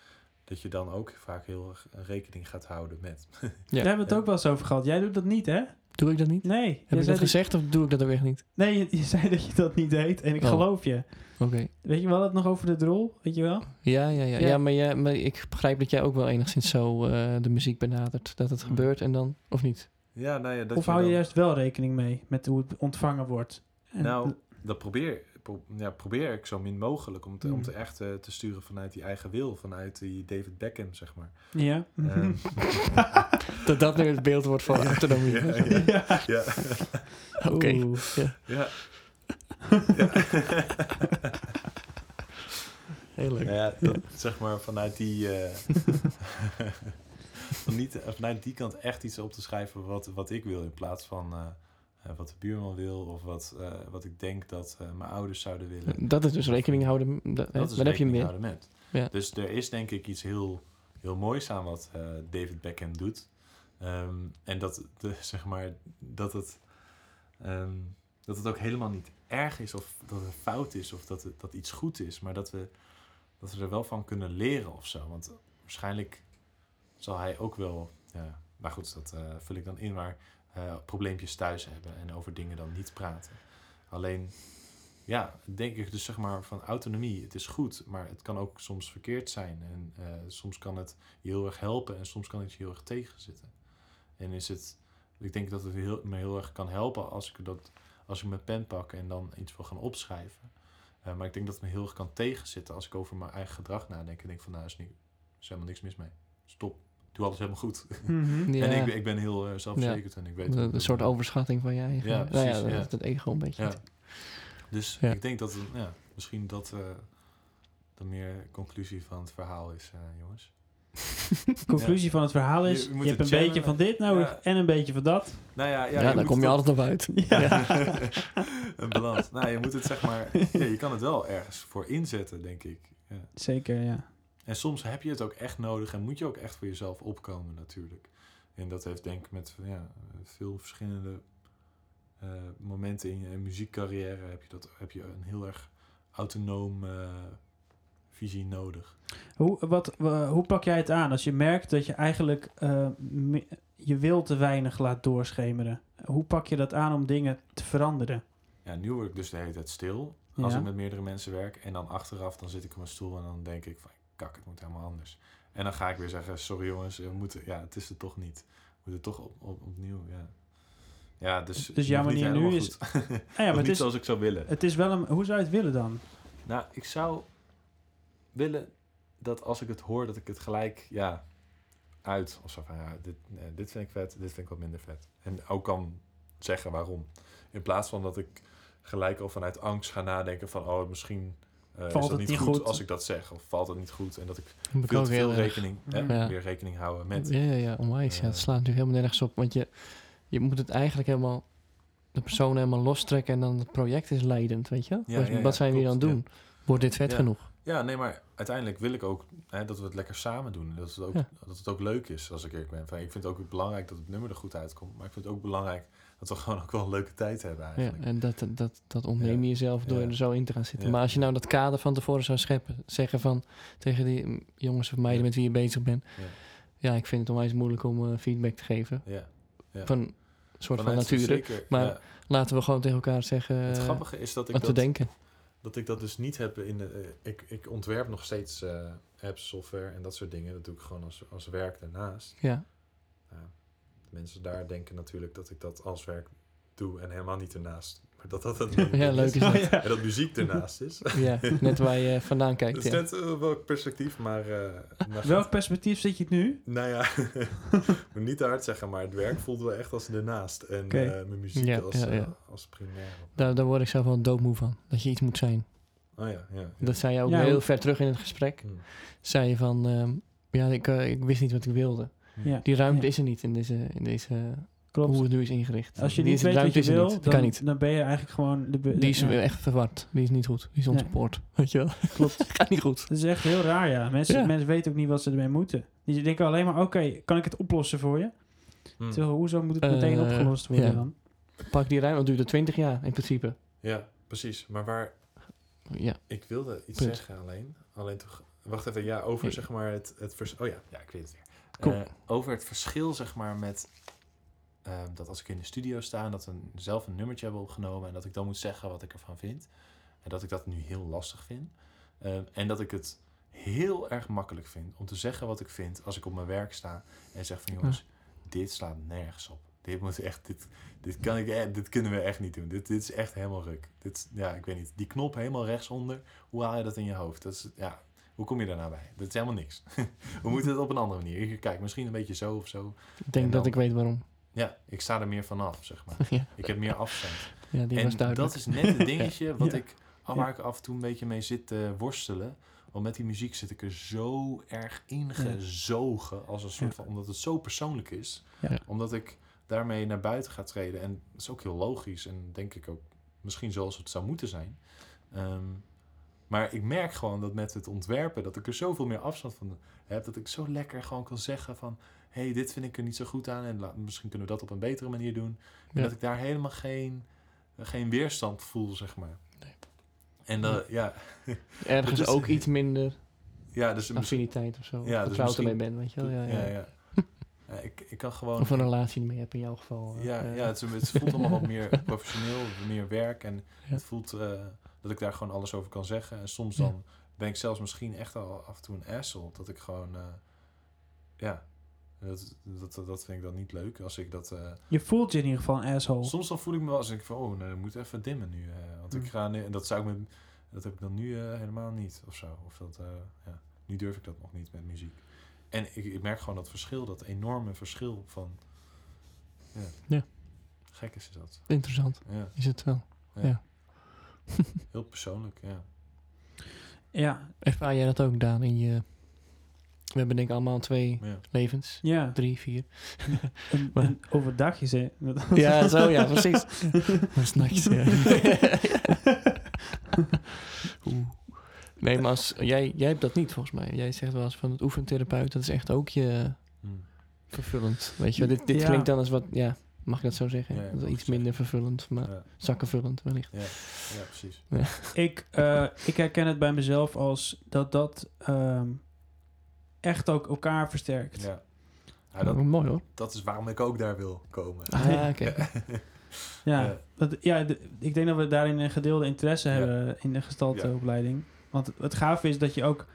dat je dan ook vaak heel erg rekening gaat houden met. Ja. Daar hebben we het ook wel eens over gehad. Jij doet dat niet, hè? Doe ik dat niet? Nee. Heb je dat gezegd of doe ik dat ook echt niet? Nee, je, je zei dat je dat niet deed en ik Oh. geloof je. Oké. Weet je wel het nog over de drol? Weet je wel? Ja, ja, ja. Ja. ja. maar, ja, maar ik begrijp dat jij ook wel enigszins zo eh, de muziek benadert. Dat het Mm. gebeurt en dan, of niet? Ja, nou ja, dat of hou je juist wel rekening mee met hoe het ontvangen wordt? En- Nou, dat probeer, pro- ja, probeer ik zo min mogelijk om, te, om te echt eh, te sturen vanuit die eigen wil, vanuit die David Beckham, zeg maar. ja. Ehm, Dat dat nu het beeld wordt van autonomie. ja, ja, ja. ja, Oké. Ja, ja. heel leuk. Nou ja, dat, zeg maar vanuit die, eh, van niet, eh, vanuit die kant echt iets op te schrijven wat, wat ik wil, in plaats van eh, eh, wat de buurman wil of wat, eh, wat ik denk dat eh, mijn ouders zouden willen. Dat is dus rekening houden. Dat, Dat is daar heb je houden met. Ja. Dus er is denk ik iets heel, heel moois aan wat eh, David Beckham doet. Ehm, en dat, de, zeg maar, dat, het, ehm, dat het ook helemaal niet erg is of dat het fout is of dat, het, dat iets goed is. Maar dat we, dat we er wel van kunnen leren of zo. Want waarschijnlijk zal hij ook wel, ja, maar goed, dat eh, vul ik dan in, maar eh, probleempjes thuis hebben en over dingen dan niet praten. Alleen, ja, denk ik dus zeg maar van autonomie. Het is goed, maar het kan ook soms verkeerd zijn. En eh, soms kan het je heel erg helpen en soms kan het je heel erg tegenzitten. En is het, ik denk dat het heel, me heel erg kan helpen als ik, dat, als ik mijn pen pak en dan iets wil gaan opschrijven. Eh, maar ik denk dat het me heel erg kan tegenzitten als ik over mijn eigen gedrag nadenk. En denk van, nou, is, niet, is helemaal niks mis mee. Stop. Doe alles helemaal goed. Mhm. Ja, En ik, ben- ik ben heel eh, zelfverzekerd en ik weet... een, soort overschatting van je eigen. Ja, precies, ja, ja. dat het ego een beetje. Ja. Dus Ja. ik denk dat het, ja, misschien dat eh de meer conclusie van het verhaal is, eh, jongens. Conclusie van het verhaal is, Je hebt een beetje van dit nodig Ja. en een beetje van dat. Nou ja, Ja, ja, daar kom je altijd op uit. Ja. een balans. Nou, je moet het zeg maar, ja, je kan het wel ergens voor inzetten, denk ik. Ja. Zeker, ja. En soms heb je het ook echt nodig en moet je ook echt voor jezelf opkomen, natuurlijk. En dat heeft denk ik met ja, veel verschillende eh, momenten in je muziekcarrière heb je, dat, heb je een heel erg autonoom eh, visie nodig. Hoe, wat, wa- hoe pak jij het aan als je merkt dat je eigenlijk eh, je wil te weinig laat doorschemeren? Hoe pak je dat aan om dingen te veranderen? Ja, nu word ik dus de hele tijd stil als Ja. ik met meerdere mensen werk. En dan achteraf, dan zit ik op mijn stoel en dan denk ik van, kak, het moet helemaal anders. En dan ga ik weer zeggen, sorry jongens, we moeten, ja, het is er toch niet. We moeten toch op, op, opnieuw, ja. Ja, dus... Dus jouw manier nu is-. Ah ja, maar het niet is, zoals ik zou willen. het is wel een... Hoe zou je het willen dan? Nou, ik zou willen dat als ik het hoor, dat ik het gelijk, ja, uit. Of zo van, ja, dit, nee, dit vind ik vet, dit vind ik wat minder vet. En ook kan zeggen waarom. In plaats van dat ik gelijk al vanuit angst ga nadenken van, oh, misschien eh, is Valt dat het niet goed, goed? als ik dat zeg. Of valt het niet goed. En dat ik veel te rekening, hè, Ja. weer rekening houden met. Ja, ja, ja, onwijs. ja, Eh. het slaat natuurlijk helemaal nergens op. Want je, je moet het eigenlijk helemaal... De persoon helemaal lostrekken en dan het project is leidend, weet je? Ja, wat ja, ja, wat zijn we hier aan het doen? Wordt dit vet Ja. genoeg? Ja, nee, maar uiteindelijk wil ik ook hè, dat we het lekker samen doen. Dat het, ook, Ja. dat het ook leuk is, als ik eerlijk ben. Van, ik vind het ook belangrijk dat het nummer er goed uitkomt. Maar ik vind het ook belangrijk dat we gewoon ook wel een leuke tijd hebben Ja, eigenlijk. en dat, dat, dat ontneem je jezelf door Ja. er zo in te gaan zitten. Ja. Maar als je nou dat kader van tevoren zou scheppen, zeggen van tegen die mm, jongens of meiden Ja. met wie je bezig bent. Ja. Ja, ik vind het onwijs moeilijk om eh, feedback te geven. Ja. Ja. Van een soort van natuurlijk. maar ja. Laten we gewoon tegen elkaar zeggen Het eh, grappige is dat ik dat, denken. dat ik dat dus niet heb in de... eh, ik, ik ontwerp nog steeds apps, software en dat soort dingen. Dat doe ik gewoon als, als werk daarnaast. Ja, Ja, mensen daar denken natuurlijk dat ik dat als werk doe en helemaal niet ernaast. Maar dat dat het ja leuk is dat. Oh, ja. En dat muziek ernaast is. Ja, net waar je vandaan kijkt. Dat is Ja. net uh, welk perspectief, maar... eh, maar Welk perspectief zit je het nu? Nou ja, ik moet niet te hard zeggen, maar het werk voelt wel echt als ernaast. En eh, mijn muziek Ja, als, eh, als primair. Daar, daar word ik zelf wel doodmoe van. Dat je iets moet zijn. Oh ja, ja. ja. Dat zei je ook Ja, heel ver terug in het gesprek. Hm. Zei je van, ehm, ja, ik, eh, ik wist niet wat ik wilde. Ja. Die ruimte Ja. is er niet in deze, in deze Klopt. hoe het nu is ingericht. Als je Die niet is- weet wat ruimte je er wil, niet. Dan, kan niet. dan ben je eigenlijk gewoon... De, Die is ja, echt verward. Die is niet goed. Die is Nee. ontspoord. Weet je wel? Klopt. Gaat niet goed. Dat is echt heel raar, ja. Mensen, Ja. mensen weten ook niet wat ze ermee moeten. Die denken alleen maar, oké, kan ik het oplossen voor je? Hm. Terwijl, hoezo moet het meteen Eh, opgelost worden ja. dan? Pak die ruimte. Dat duurt er 20 jaar in principe. Ja, precies. Maar waar Ja. ik wilde iets Punt. zeggen alleen. Alleen toch. Wacht even, ja, over zeg maar het, het vers- Oh ja, ja, ik weet het weer. Eh, over het verschil zeg maar met eh, dat als ik in de studio sta en dat we een- zelf een nummertje hebben opgenomen en dat ik dan moet zeggen wat ik ervan vind. En dat ik dat nu heel lastig vind. Eh, en dat ik het heel erg makkelijk vind om te zeggen wat ik vind als ik op mijn werk sta en zeg van jongens, dit slaat nergens op. Dit moet echt, dit, dit kan ik, e- dit kunnen we echt niet doen. Dit, dit is echt helemaal ruk. Dit, ja, ik weet niet. Die knop helemaal rechtsonder, hoe haal je dat in je hoofd? Dat is, ja, hoe kom je daar nou bij? Dat is helemaal niks. we moeten het op een andere manier. Kijk, misschien een beetje zo of zo. Ik denk En dat ik weet waarom. Ja, ik sta er meer vanaf, zeg maar. ja. Ik heb meer afstand. ja, die en was duidelijk. dat is net het dingetje wat Ja. ik, oh, waar ik af en toe een beetje mee zit te worstelen. Want met die muziek zit ik er zo erg ingezogen. Als een soort van, omdat het zo persoonlijk is. Omdat ik daarmee naar buiten ga treden. En dat is ook heel logisch. En denk ik ook misschien zoals het zou moeten zijn. Ehm, maar ik merk gewoon dat met het ontwerpen... dat ik er zoveel meer afstand van heb. Dat ik zo lekker gewoon kan zeggen van... hé, hey, dit vind ik er niet zo goed aan. En misschien kunnen we dat op een betere manier doen. En Ja. dat ik daar helemaal geen, geen weerstand voel, zeg maar. Nee. En dan, ja, Ergens dat is- ook iets minder ja, dus affiniteit of zo. Ja, dus misschien- ermee bent, weet je wel. Ja, ja. Ja, ja. Ik, ik kan gewoon... Of een relatie ermee hebt in jouw geval. eh, Ja, eh. ja het, is- het voelt allemaal wat meer professioneel, meer werk. En Ja. het voelt eh, dat ik daar gewoon alles over kan zeggen. En soms Ja. dan ben ik zelfs misschien echt al af en toe een asshole. Dat ik gewoon, eh, ja, dat, dat, dat vind ik dan niet leuk. Als ik dat... eh, Je voelt je in ieder geval een asshole. Soms dan voel ik me wel als ik van, oh, ik moet even dimmen nu. eh, want ik Mm. ga nu, en dat zou ik met, dat heb ik dan nu eh, helemaal niet of zo. Of dat, eh, ja, nu durf ik dat nog niet met muziek. En ik, ik merk gewoon dat verschil, dat enorme verschil van, ja. Ja. Gek is dat. Interessant Ja, is het wel. heel persoonlijk, ja. Ja, Ervaar jij dat ook, Daan, in je... We hebben denk ik allemaal twee ja. levens. ja. Drie, vier. Een, Maar- een overdagjes, hè. Ja, zo, ja, precies. Maar s'nachts, ja. Oeh. Nee, maar als, jij, jij hebt dat niet volgens mij. Jij zegt wel eens van het oefentherapeut, dat is echt ook je Hm. vervullend. Weet je, wel. dit, dit Ja. klinkt dan als wat, ja, mag ik dat zo zeggen? Ja, Dat is iets minder vervullend, maar Ja, zakkenvullend wellicht. ja, ja, precies. ik, eh, ik herken het bij mezelf als dat dat ehm, echt ook elkaar versterkt. Ja. Ja, dat, dat, mooi hoor. dat is waarom ik ook daar wil komen. Ah, oké. Ja, Ja. want, ja de- ik denk dat we daarin een gedeelde interesse Ja. hebben in de gestalteopleiding. Want het, het gaaf is dat je ook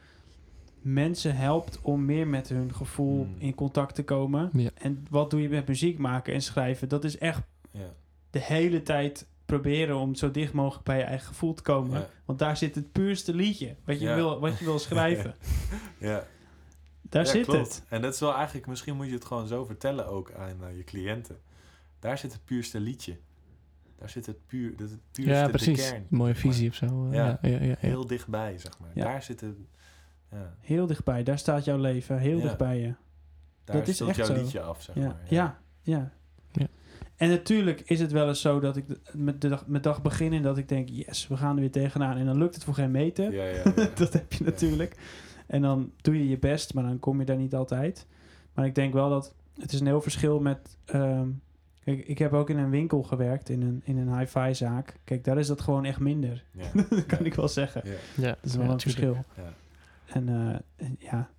mensen helpt om meer met hun gevoel Mm. in contact te komen. Ja. En wat doe je met muziek maken en schrijven? Dat is echt Ja, de hele tijd proberen om zo dicht mogelijk bij je eigen gevoel te komen. ja, Want daar zit het puurste liedje wat je, Ja. wil, wat je wil schrijven. ja. Daar Ja, zit klopt. het. En dat is wel eigenlijk, misschien moet je het gewoon zo vertellen ook aan eh, je cliënten. Daar zit het puurste liedje. Daar zit het puur, dat het puurste, Ja, de precies. kern. Mooie visie of zo. eh, Ja. ja. Ja, ja, ja, Heel dichtbij, zeg maar. Ja. Daar zit het, ja, Heel dichtbij. Daar staat jouw leven. Heel Ja. dichtbij je. daar Dat is echt jouw zo. liedje af, zeg Ja, maar. ja, ja. Ja. En natuurlijk is het wel eens zo dat ik met de dag, met dag begin en dat ik denk, yes, we gaan er weer tegenaan. En dan lukt het voor geen meter. Ja, ja, ja. dat heb je natuurlijk. En dan doe je je best, maar dan kom je daar niet altijd. Maar ik denk wel dat het is een heel verschil met... ehm, kijk, ik heb ook in een winkel gewerkt, in een, in een hi-fi zaak. Kijk, daar is dat gewoon echt minder. Ja. dat kan ik wel zeggen. Ja. Ja, Dat is wel ja, een tuurlijk. verschil. En eh, en ja,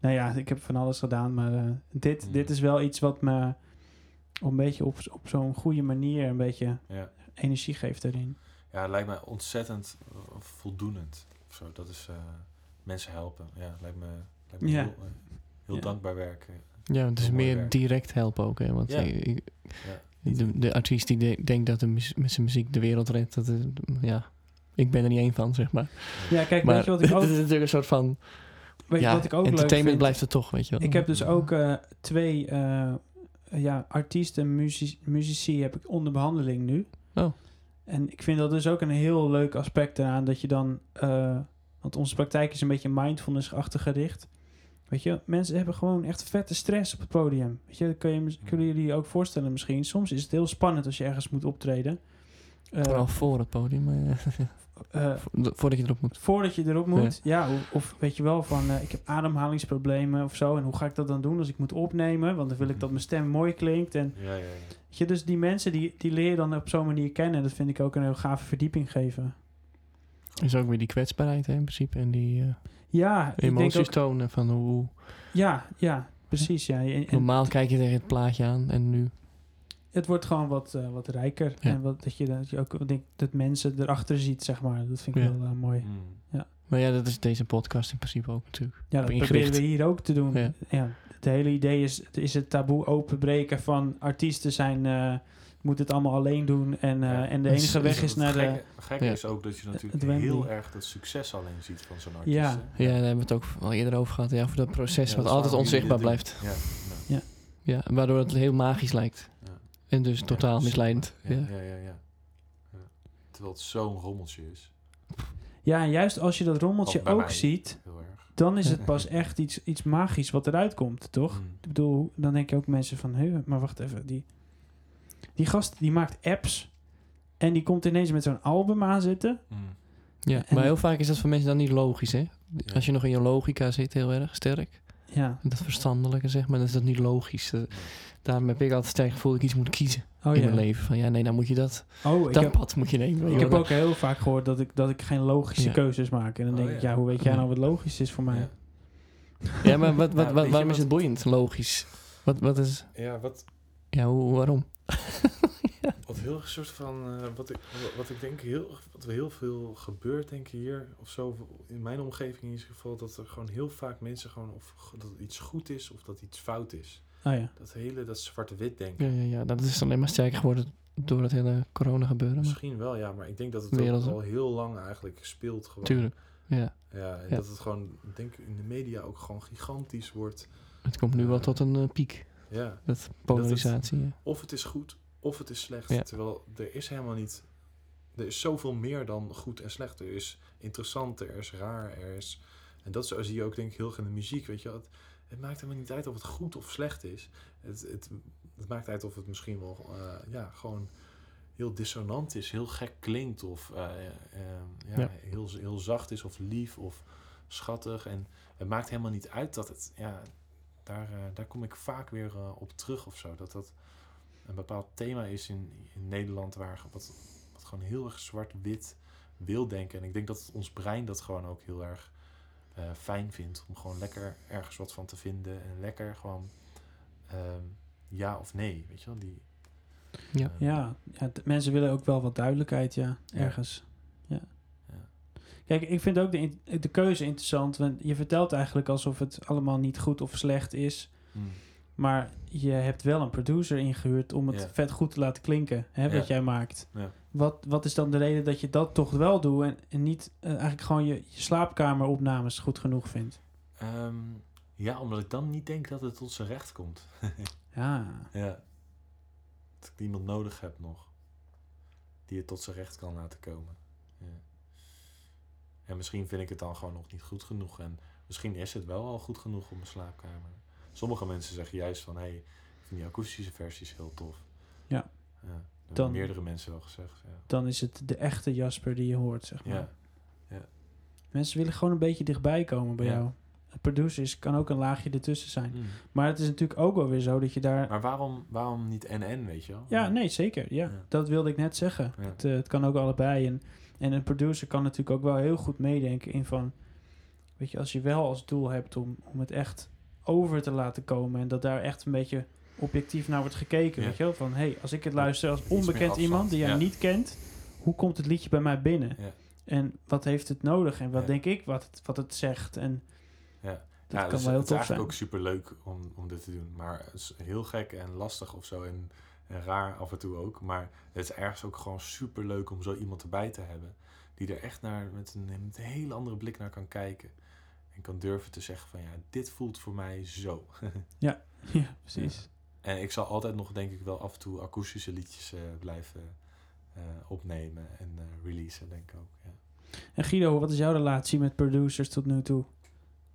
nou ja, ik heb van alles gedaan, maar eh, dit, Mm. dit is wel iets wat me een beetje op, op zo'n goede manier een beetje Ja. energie geeft erin. Ja, het lijkt mij ontzettend voldoenend. Of zo. Dat is eh, mensen helpen. Ja, lijkt me, lijkt me Ja. heel, heel Ja. dankbaar werk. eh. Ja, het is meer werk. direct helpen ook. Hè? Want Ja. ik- ik- Ja. de, de artiest die de- denkt dat hij met zijn muziek de wereld redt, dat is, ja, ik ben er niet één van, zeg maar. Ja, kijk, maar weet je wat ik ook, het is natuurlijk een soort van, weet je ja, wat ik ook leuk entertainment blijft er toch, weet je wel. Ik heb dus ook eh, twee eh, ja, artiesten, muzici, muzici heb ik onder behandeling nu. Oh. En ik vind dat dus ook een heel leuk aspect eraan dat je dan... eh, want onze praktijk is een beetje mindfulness-achtig gericht. Weet je, mensen hebben gewoon echt vette stress op het podium. Weet je, dat kun je, kunnen jullie je ook voorstellen misschien. Soms is het heel spannend als je ergens moet optreden. Vooral voor het podium, eh, vo- voordat je erop moet. voordat je erop moet. Ja, of, of weet je wel van eh, ik heb ademhalingsproblemen of zo. En hoe ga ik dat dan doen als ik moet opnemen? Want dan wil ik dat mijn stem mooi klinkt. En Ja, ja, ja. weet je, dus die mensen die, die leer je dan op zo'n manier kennen. En dat vind ik ook een heel gave verdieping geven. Is ook weer die kwetsbaarheid hè, in principe en die eh, Ja, ik denk emoties ook, tonen van hoe... ja, ja, precies. Ja. En- en Normaal kijk je tegen het plaatje aan en nu... het wordt gewoon wat, eh, wat rijker. Ja. En wat, dat, je, dat je ook denk, dat mensen erachter ziet, zeg maar. Dat vind ik Ja. heel eh, mooi. Mm. Maar ja, dat is deze podcast in principe ook natuurlijk. Ja, dat ingericht. proberen we hier ook te doen. Ja. Ja. het hele idee is, is het taboe openbreken van artiesten zijn... eh moet het allemaal alleen doen. En, eh, Ja. en de enige weg is naar de... Ja. is ook dat je natuurlijk heel erg het succes alleen ziet van zo'n artiest. Ja. Ja, daar hebben we het ook al eerder over gehad. Ja, over dat proces Ja, wat dat altijd onzichtbaar blijft. Ja, ja. Ja, waardoor het heel magisch lijkt. En dus totaal misleidend. Ja, Ja. ja, ja, ja. Ja. Terwijl het zo'n rommeltje is. Ja, en juist als je dat rommeltje Ook mij. ziet... Dan is het pas echt iets, iets magisch wat eruit komt, toch? Mm. Ik bedoel, dan denk je ook mensen van... Hé, maar wacht even, die, die gast die maakt apps... en die komt ineens met zo'n album aanzitten... Mm. Ja, En- maar heel vaak is dat voor mensen dan niet logisch, hè? Ja. Als je nog in je logica zit heel erg sterk, Ja, dat verstandelijke zeg maar, dan is dat niet logisch. Eh, Daarom heb ik altijd sterk gevoel dat ik iets moet kiezen oh in ja. mijn leven. Van ja, nee, dan moet je dat, Oh, ik dat heb, pad moet je nemen. ik heb ook heel vaak gehoord dat ik, dat ik geen logische Ja. keuzes maak. En dan Oh, denk ik, ja. hoe weet jij nou wat logisch is voor mij? Ja. Ja, maar wat, wat, Ja, wat- waarom is het boeiend? Logisch. Wat, wat is, Ja, wat, ja, hoe, waarom? wat heel soort van, eh, wat, ik, wat ik denk, heel, wat heel veel gebeurt, denk ik hier, of zo, in mijn omgeving in ieder geval, dat er gewoon heel vaak mensen gewoon, of dat iets goed is, of dat iets fout is. Oh ja. Dat hele, dat zwarte-wit denken. Ja, ja, ja, dat is alleen maar sterker geworden door het hele corona gebeuren. Misschien wel, ja, maar ik denk dat het Wereld, ook al heel lang eigenlijk speelt gewoon. tuurlijk, ja. Ja, en Ja. dat het gewoon, ik denk in de media ook gewoon gigantisch wordt. Het komt nu wel tot een eh, piek, Ja, dat polarisatie. of het is goed, of het is slecht. Ja. Terwijl er is helemaal niet, er is zoveel meer dan goed en slecht. Er is interessant, er is raar, er is... En dat zo zie je ook denk ik heel erg in de muziek, weet je. Het, het maakt helemaal niet uit of het goed of slecht is. Het, het, het maakt uit of het misschien wel, eh, ja, gewoon heel dissonant is, heel gek klinkt of eh, eh, ja, Ja. Heel, heel zacht is of lief of schattig. En het maakt helemaal niet uit dat het, ja, daar, daar kom ik vaak weer op terug of zo. Dat dat een bepaald thema is in, in Nederland waar wat, wat gewoon heel erg zwart-wit wil denken. En ik denk dat ons brein dat gewoon ook heel erg eh, fijn vindt. Om gewoon lekker ergens wat van te vinden. En lekker gewoon ehm, ja of nee. Weet je wel? Die, Ja. eh, Ja, ja mensen willen ook wel wat duidelijkheid, ja, ergens. Ja. Ja. Kijk, ik vind ook de, in- de keuze interessant, want je vertelt eigenlijk alsof het allemaal niet goed of slecht is. mm, Maar je hebt wel een producer ingehuurd om het Ja. vet goed te laten klinken, hè, Ja. wat jij maakt. Ja. Wat, wat is dan de reden dat je dat toch wel doet en, en niet eh, eigenlijk gewoon je, je slaapkameropnames goed genoeg vindt? Ehm, ja, omdat ik dan niet denk dat het tot zijn recht komt. Ja, Ja. Dat ik iemand nodig heb nog. Die het tot zijn recht kan laten komen. Ja. En misschien vind ik het dan gewoon nog niet goed genoeg. En misschien is het wel al goed genoeg op mijn slaapkamer. Sommige mensen zeggen juist van... Hé, hey, ik vind die akoestische versies heel tof. Ja. Ja, hebben Dan- meerdere mensen wel gezegd. Ja. dan is het de echte Jasper die je hoort, zeg maar. Ja. Mensen willen gewoon een beetje dichtbij komen bij Ja. jou. Producers kan ook een laagje ertussen zijn. Mm. Maar het is natuurlijk ook wel weer zo dat je daar... Maar waarom, waarom niet en-en, weet je wel? Ja, nee, zeker. Ja, Ja. dat wilde ik net zeggen. Ja. Het, eh, het kan ook allebei. En, en een producer kan natuurlijk ook wel heel goed meedenken in van... Weet je, als je wel als doel hebt om, om het echt over te laten komen... en dat daar echt een beetje objectief naar wordt gekeken, Ja. weet je wel? Van, hé, hey, als ik het luister als onbekend iemand die jij Ja. niet kent... hoe komt het liedje bij mij binnen? Ja. En wat heeft het nodig? En wat denk ik wat het, wat het zegt? En Ja. dat kan dus wel heel het is tof zijn. eigenlijk ook super leuk om, om dit te doen. Maar het is heel gek en lastig of zo. En, en raar af en toe ook. Maar het is ergens ook gewoon super leuk om zo iemand erbij te hebben. Die er echt naar met een, met een hele andere blik naar kan kijken. En kan durven te zeggen van ja, dit voelt voor mij zo. Ja, precies. En ik zal altijd nog denk ik wel af en toe akoestische liedjes eh, blijven eh, opnemen en eh, releasen denk ik ook. Ja. En Guido, wat is jouw relatie met producers tot nu toe?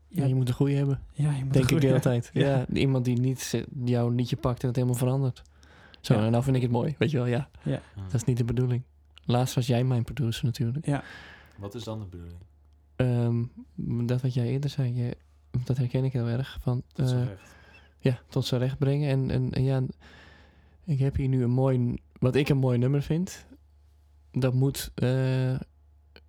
Ja, je moet een goede hebben. ja, je moet Denk een ik de hele tijd. Ja. iemand die niet jouw liedje pakt en het helemaal verandert. Zo, Ja. en nou vind ik het mooi. Weet je wel, ja. Mm. Dat is niet de bedoeling. Laatst was jij mijn producer natuurlijk. Ja, Wat is dan de bedoeling? Ehm, dat wat jij eerder zei, je, dat herken ik heel erg. Van, is eh, recht. ja, tot zijn recht brengen. En, en, en ja, ik heb hier nu een mooi, wat ik een mooi nummer vind. Dat moet, een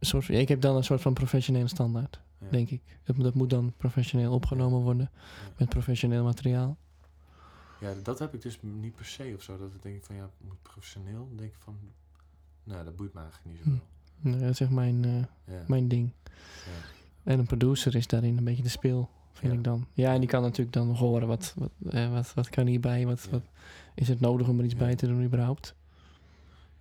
soort, ik heb dan een soort van professionele standaard, Ja. denk ik. Dat, moet- dat moet dan professioneel opgenomen worden Ja. met professioneel materiaal. Ja, dat heb ik dus niet per se of zo. Dat ik denk van ja, moet professioneel. Dan denk ik van, nou, dat boeit me eigenlijk niet zoveel. Nou, dat is echt mijn, eh, mijn ding. Ja. En een producer is daarin een beetje de speel, vind ik dan. Ja, en die kan natuurlijk dan nog horen wat, wat, eh, wat, wat kan hierbij, wat, wat is het nodig om er iets bij te doen überhaupt.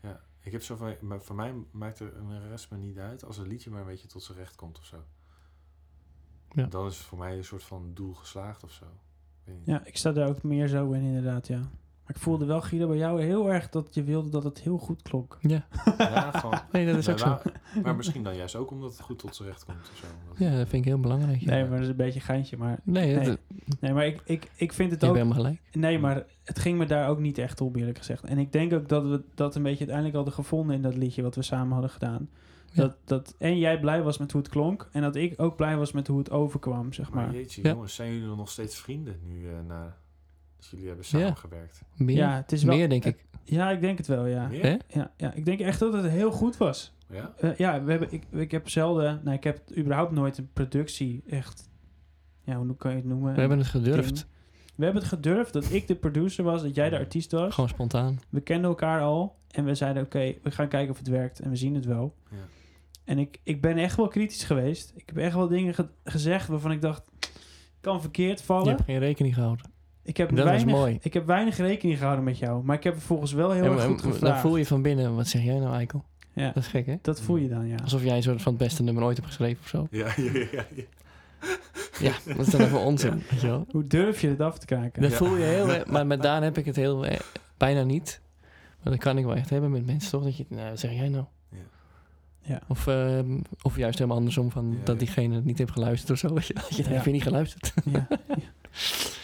ja, ik heb zo van, maar voor mij maakt er een rest me niet uit als een liedje maar een beetje tot zijn recht komt of zo. Ja. Dan is het voor mij een soort van doel geslaagd of zo. Ja, ik sta daar ook meer zo in inderdaad, ja. Ik voelde wel, Guido, bij jou heel erg dat je wilde dat het heel goed klonk. Ja, Ja, van, nee, dat is maar, ook zo. waar- maar misschien dan juist ook omdat het goed tot zijn recht komt of zo. Omdat- Ja, dat vind ik heel belangrijk. ja. Nee, maar dat is een beetje een geintje. Maar, Nee, dat, Nee. nee, maar ik, ik, ik vind het je ook... helemaal gelijk. Nee, maar het ging me daar ook niet echt om, eerlijk gezegd. En ik denk ook dat we dat een beetje uiteindelijk hadden gevonden in dat liedje wat we samen hadden gedaan. Ja. Dat, dat en jij blij was met hoe het klonk. En dat ik ook blij was met hoe het overkwam, zeg Maar maar. jeetje, Ja. jongens, zijn jullie nog steeds vrienden nu eh, na dat jullie hebben Ja. samengewerkt? Meer, Ja, het is wel- meer denk ik. Ja, ik denk het wel, ja. Meer? Ja, ja, ik denk echt dat het heel goed was. Ja? Eh, ja, we hebben, ik, ik heb zelden... Nou, ik heb überhaupt nooit een productie echt... Ja, hoe kan je het noemen? We hebben het gedurfd. Ding. We hebben het gedurfd dat ik de producer was, dat jij de artiest was. Gewoon spontaan. We kenden elkaar al en we zeiden: Oké, we gaan kijken of het werkt en we zien het wel. Ja. En ik, ik ben echt wel kritisch geweest. Ik heb echt wel dingen ge- gezegd waarvan ik dacht: kan verkeerd Je vallen. hebt geen rekening gehouden. Ik, heb dat weinig, mooi. ik heb weinig rekening gehouden met jou, maar ik heb vervolgens wel heel erg goed dan gevraagd. voel je van binnen, wat zeg jij nou Eikel? ja, Dat is gek hè? dat voel je dan, ja. Alsof jij een soort van het beste nummer ooit hebt geschreven of zo. Ja, ja, ja, ja. dat is dan even onzin. Weet je wel? Hoe durf je het af te kraken? Dat Ja. voel je heel erg. Maar met Daan heb ik het heel eh, bijna niet. Maar dat kan ik wel echt hebben met mensen toch? Dat je, nou, wat zeg jij nou? Ja. Ja. Of, ehm, of juist helemaal andersom, van Ja, dat diegene het niet heeft geluisterd of zo. Weet je, dat je denkt, Ja. heb je niet geluisterd? Ja.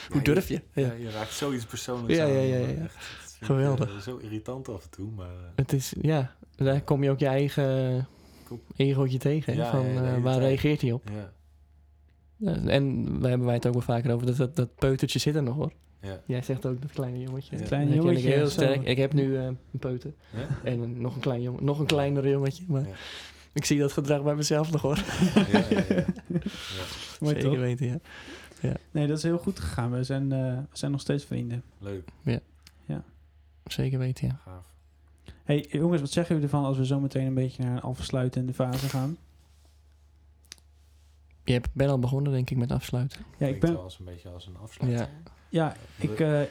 Hoe Ja, durf je? Ja, Ja. je raakt zoiets persoonlijks Ja, aan. ja, ja, echt, ik, Geweldig. eh, zo irritant af en toe, maar... eh, Het is, ja, daar kom je ook je eigen egootje tegen. Ja, van, eh, waar reageert hij op? ja, en daar hebben wij het ook wel vaker over. Dat, dat, dat peutertje zit er nog hoor. ja. Jij zegt ook dat kleine jongetje. Het kleine Dat jongetje, Ik heel sterk. Ik heb nu eh, een peuter. Ja? En een- nog, een klein jongen, nog een kleinere jongetje. Maar Ja. ik zie dat gedrag bij mezelf nog hoor. Ja, ja, ja. Zeker toch? weten, ja. Nee, dat is heel goed gegaan. We zijn, eh, we zijn nog steeds vrienden. Leuk, Zeker weten, ja. gaaf. hey, jongens, wat zeggen jullie ervan als we zo meteen een beetje naar een afsluitende fase gaan? Je hebt, ben al begonnen denk ik met afsluiten. Ja, ik ben, wel als een beetje als een afsluiting. Ja, ik, eh,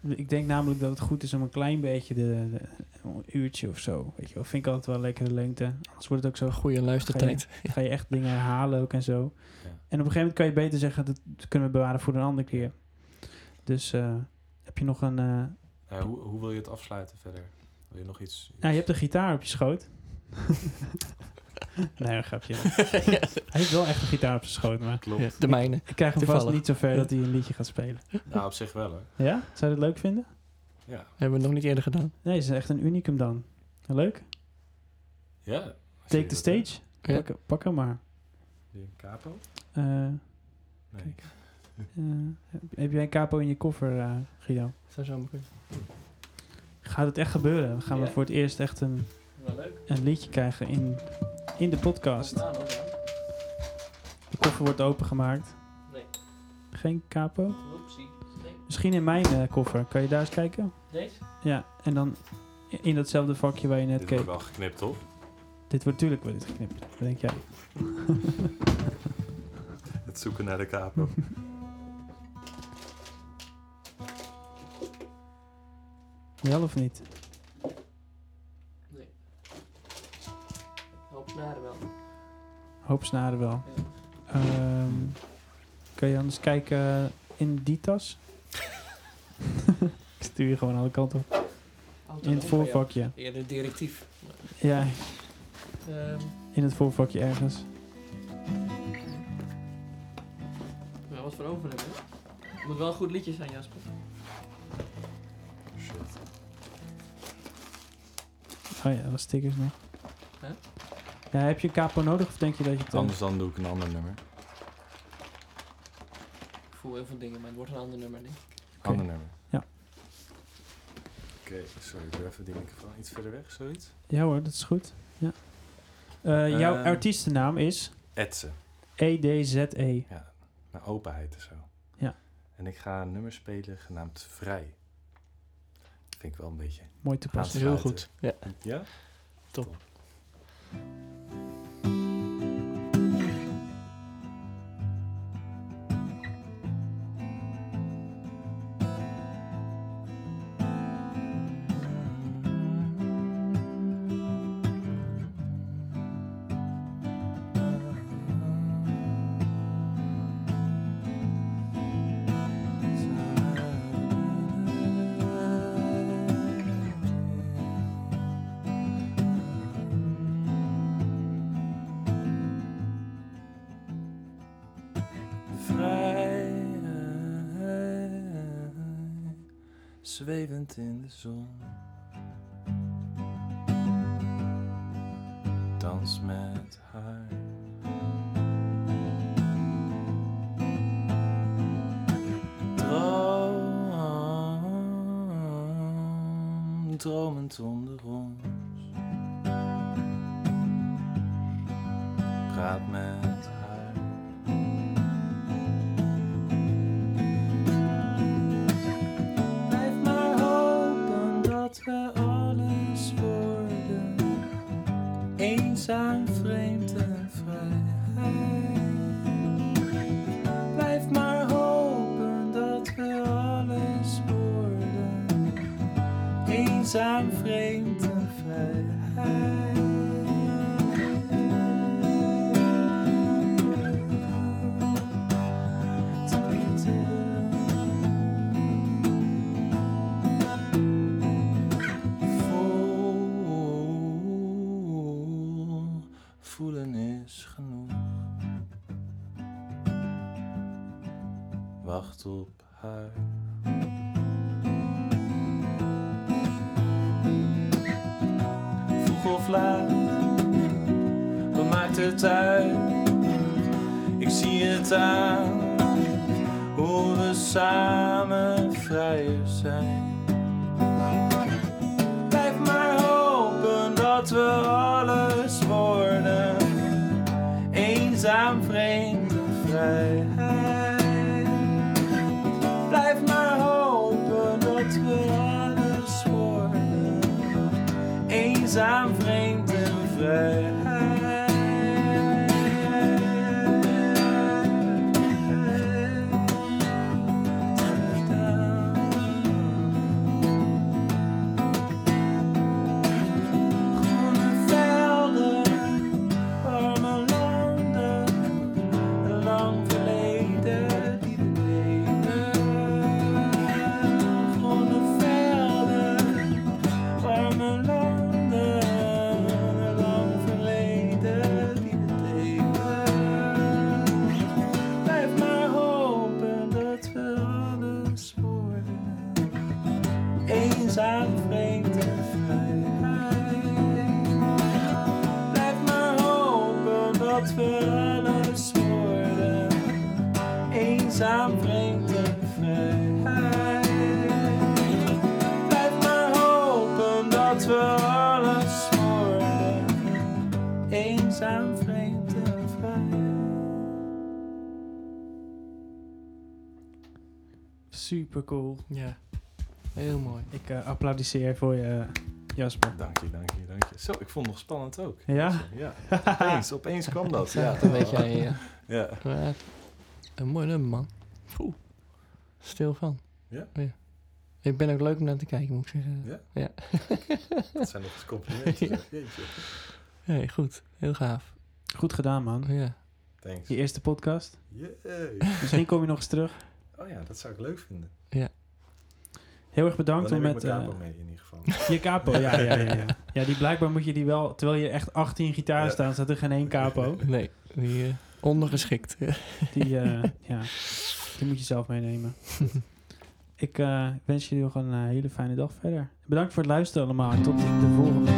ik denk namelijk dat het goed is om een klein beetje de, de- een uurtje of zo. Weet je wel, vind ik altijd wel lekker de lengte. Anders wordt het ook zo. Goede luistertijd. Ga je echt dingen herhalen ook en zo. En op een gegeven moment kan je beter zeggen dat kunnen we bewaren voor een andere keer. Dus eh, heb je nog een. eh, Ja, hoe, hoe wil je het afsluiten verder? Wil je nog iets... nou, je hebt een gitaar op je schoot. nee, een grapje. Hij heeft wel echt een gitaar op zijn schoot, maar Klopt. Ja, de mijne. ik krijg hem vast niet zo ver dat hij een liedje gaat spelen. Nou, op zich wel hoor. Ja? Zou je dat leuk vinden? Ja. Hebben we nog niet eerder gedaan. Nee, het is echt een unicum dan. Leuk. Ja. Take the stage. Ja. Pak, pak hem maar. capo? Eh, Nee. Kijk. eh, heb, jij een capo in je koffer, eh, Guido? Zou zo kunnen. Gaat het echt gebeuren? Dan gaan we voor het eerst echt een, Wel leuk. een liedje krijgen in, in de podcast. De koffer wordt opengemaakt. Nee. Geen capo? Oepsie. Misschien in mijn eh, koffer. Kan je daar eens kijken? Deze? Ja, en dan in datzelfde vakje waar je net Dit keek. wordt wel geknipt, toch? Dit wordt natuurlijk dit geknipt. Wat denk jij? Het zoeken naar de capo. Wel of niet? Nee. Hoop snaren wel. Hoop snaren wel. Ja. Ehm, kan je anders kijken in die tas? Ik stuur je gewoon alle kanten op. In het voorvakje. Eerder directief. Ja, Ehm in het voorvakje ergens. Ja, wat voor over hebben. Het moet wel een goed liedje zijn, Jasper. Shit. Oh ja, wat stickers nog. Hè? Ja, heb je een capo nodig of denk je dat je het... eh, Anders dan doe ik een ander nummer. Ik voel heel veel dingen, maar het wordt een ander nummer, denk ik. Ander nummer. Ja. Oké, sorry, ik doe even die microfoon iets verder weg, zoiets. Ja hoor, dat is goed. Ja. Eh, jouw Ehm. artiestennaam is E Etsen. Naar openheid en zo. Ja. En ik ga een nummer spelen genaamd Vrij. Vind ik wel een beetje. Mooi toepasselijk. Heel Aansluiten. goed. Ja. Ja? Top. Zon. Dans met haar. Droom, dromend onder ons. Eenzaam, vreemd en vrij. Blijf maar hopen dat we alles worden. Eenzaam, vreemd Op haar. Vroeg of laat, wat maakt het uit? Ik zie het aan, hoe we samen vrijer zijn. Blijf maar hopen dat we alles worden. Eenzaam, vreemd vrij. Eenzaam, vreemd Super cool. Ja, heel mooi. Ik eh, applaudisseer voor je, Jasper. Dank je, dank je, dank je. Zo, ik vond het nog spannend ook. Ja? Ja, opeens, opeens kwam dat. Ja, een beetje aan je, ja. Ja. Maar, een mooi nummer, man. Oeh, stil van. Ja? Ik ben ook leuk om naar te kijken, moet ik zeggen. Ja? Ja. Dat zijn nog eens complimenten. zeg. Jeetje. Nee, goed. Heel gaaf. Goed gedaan, man. Ja. Thanks. Je eerste podcast. Yay. Misschien kom je nog eens terug. Oh ja, dat zou ik leuk vinden. Heel erg bedankt Dan om neem ik met... mijn eh, kapo mee in ieder geval. je capo, ja, ja, ja, ja. Ja, die blijkbaar moet je die wel... Terwijl je echt 18 gitaren Ja. staan, staat er geen één capo. Nee, die eh, ondergeschikt. Die, eh, ja, die moet je zelf meenemen. Ik eh, wens jullie nog een eh, hele fijne dag verder. Bedankt voor het luisteren allemaal tot de volgende.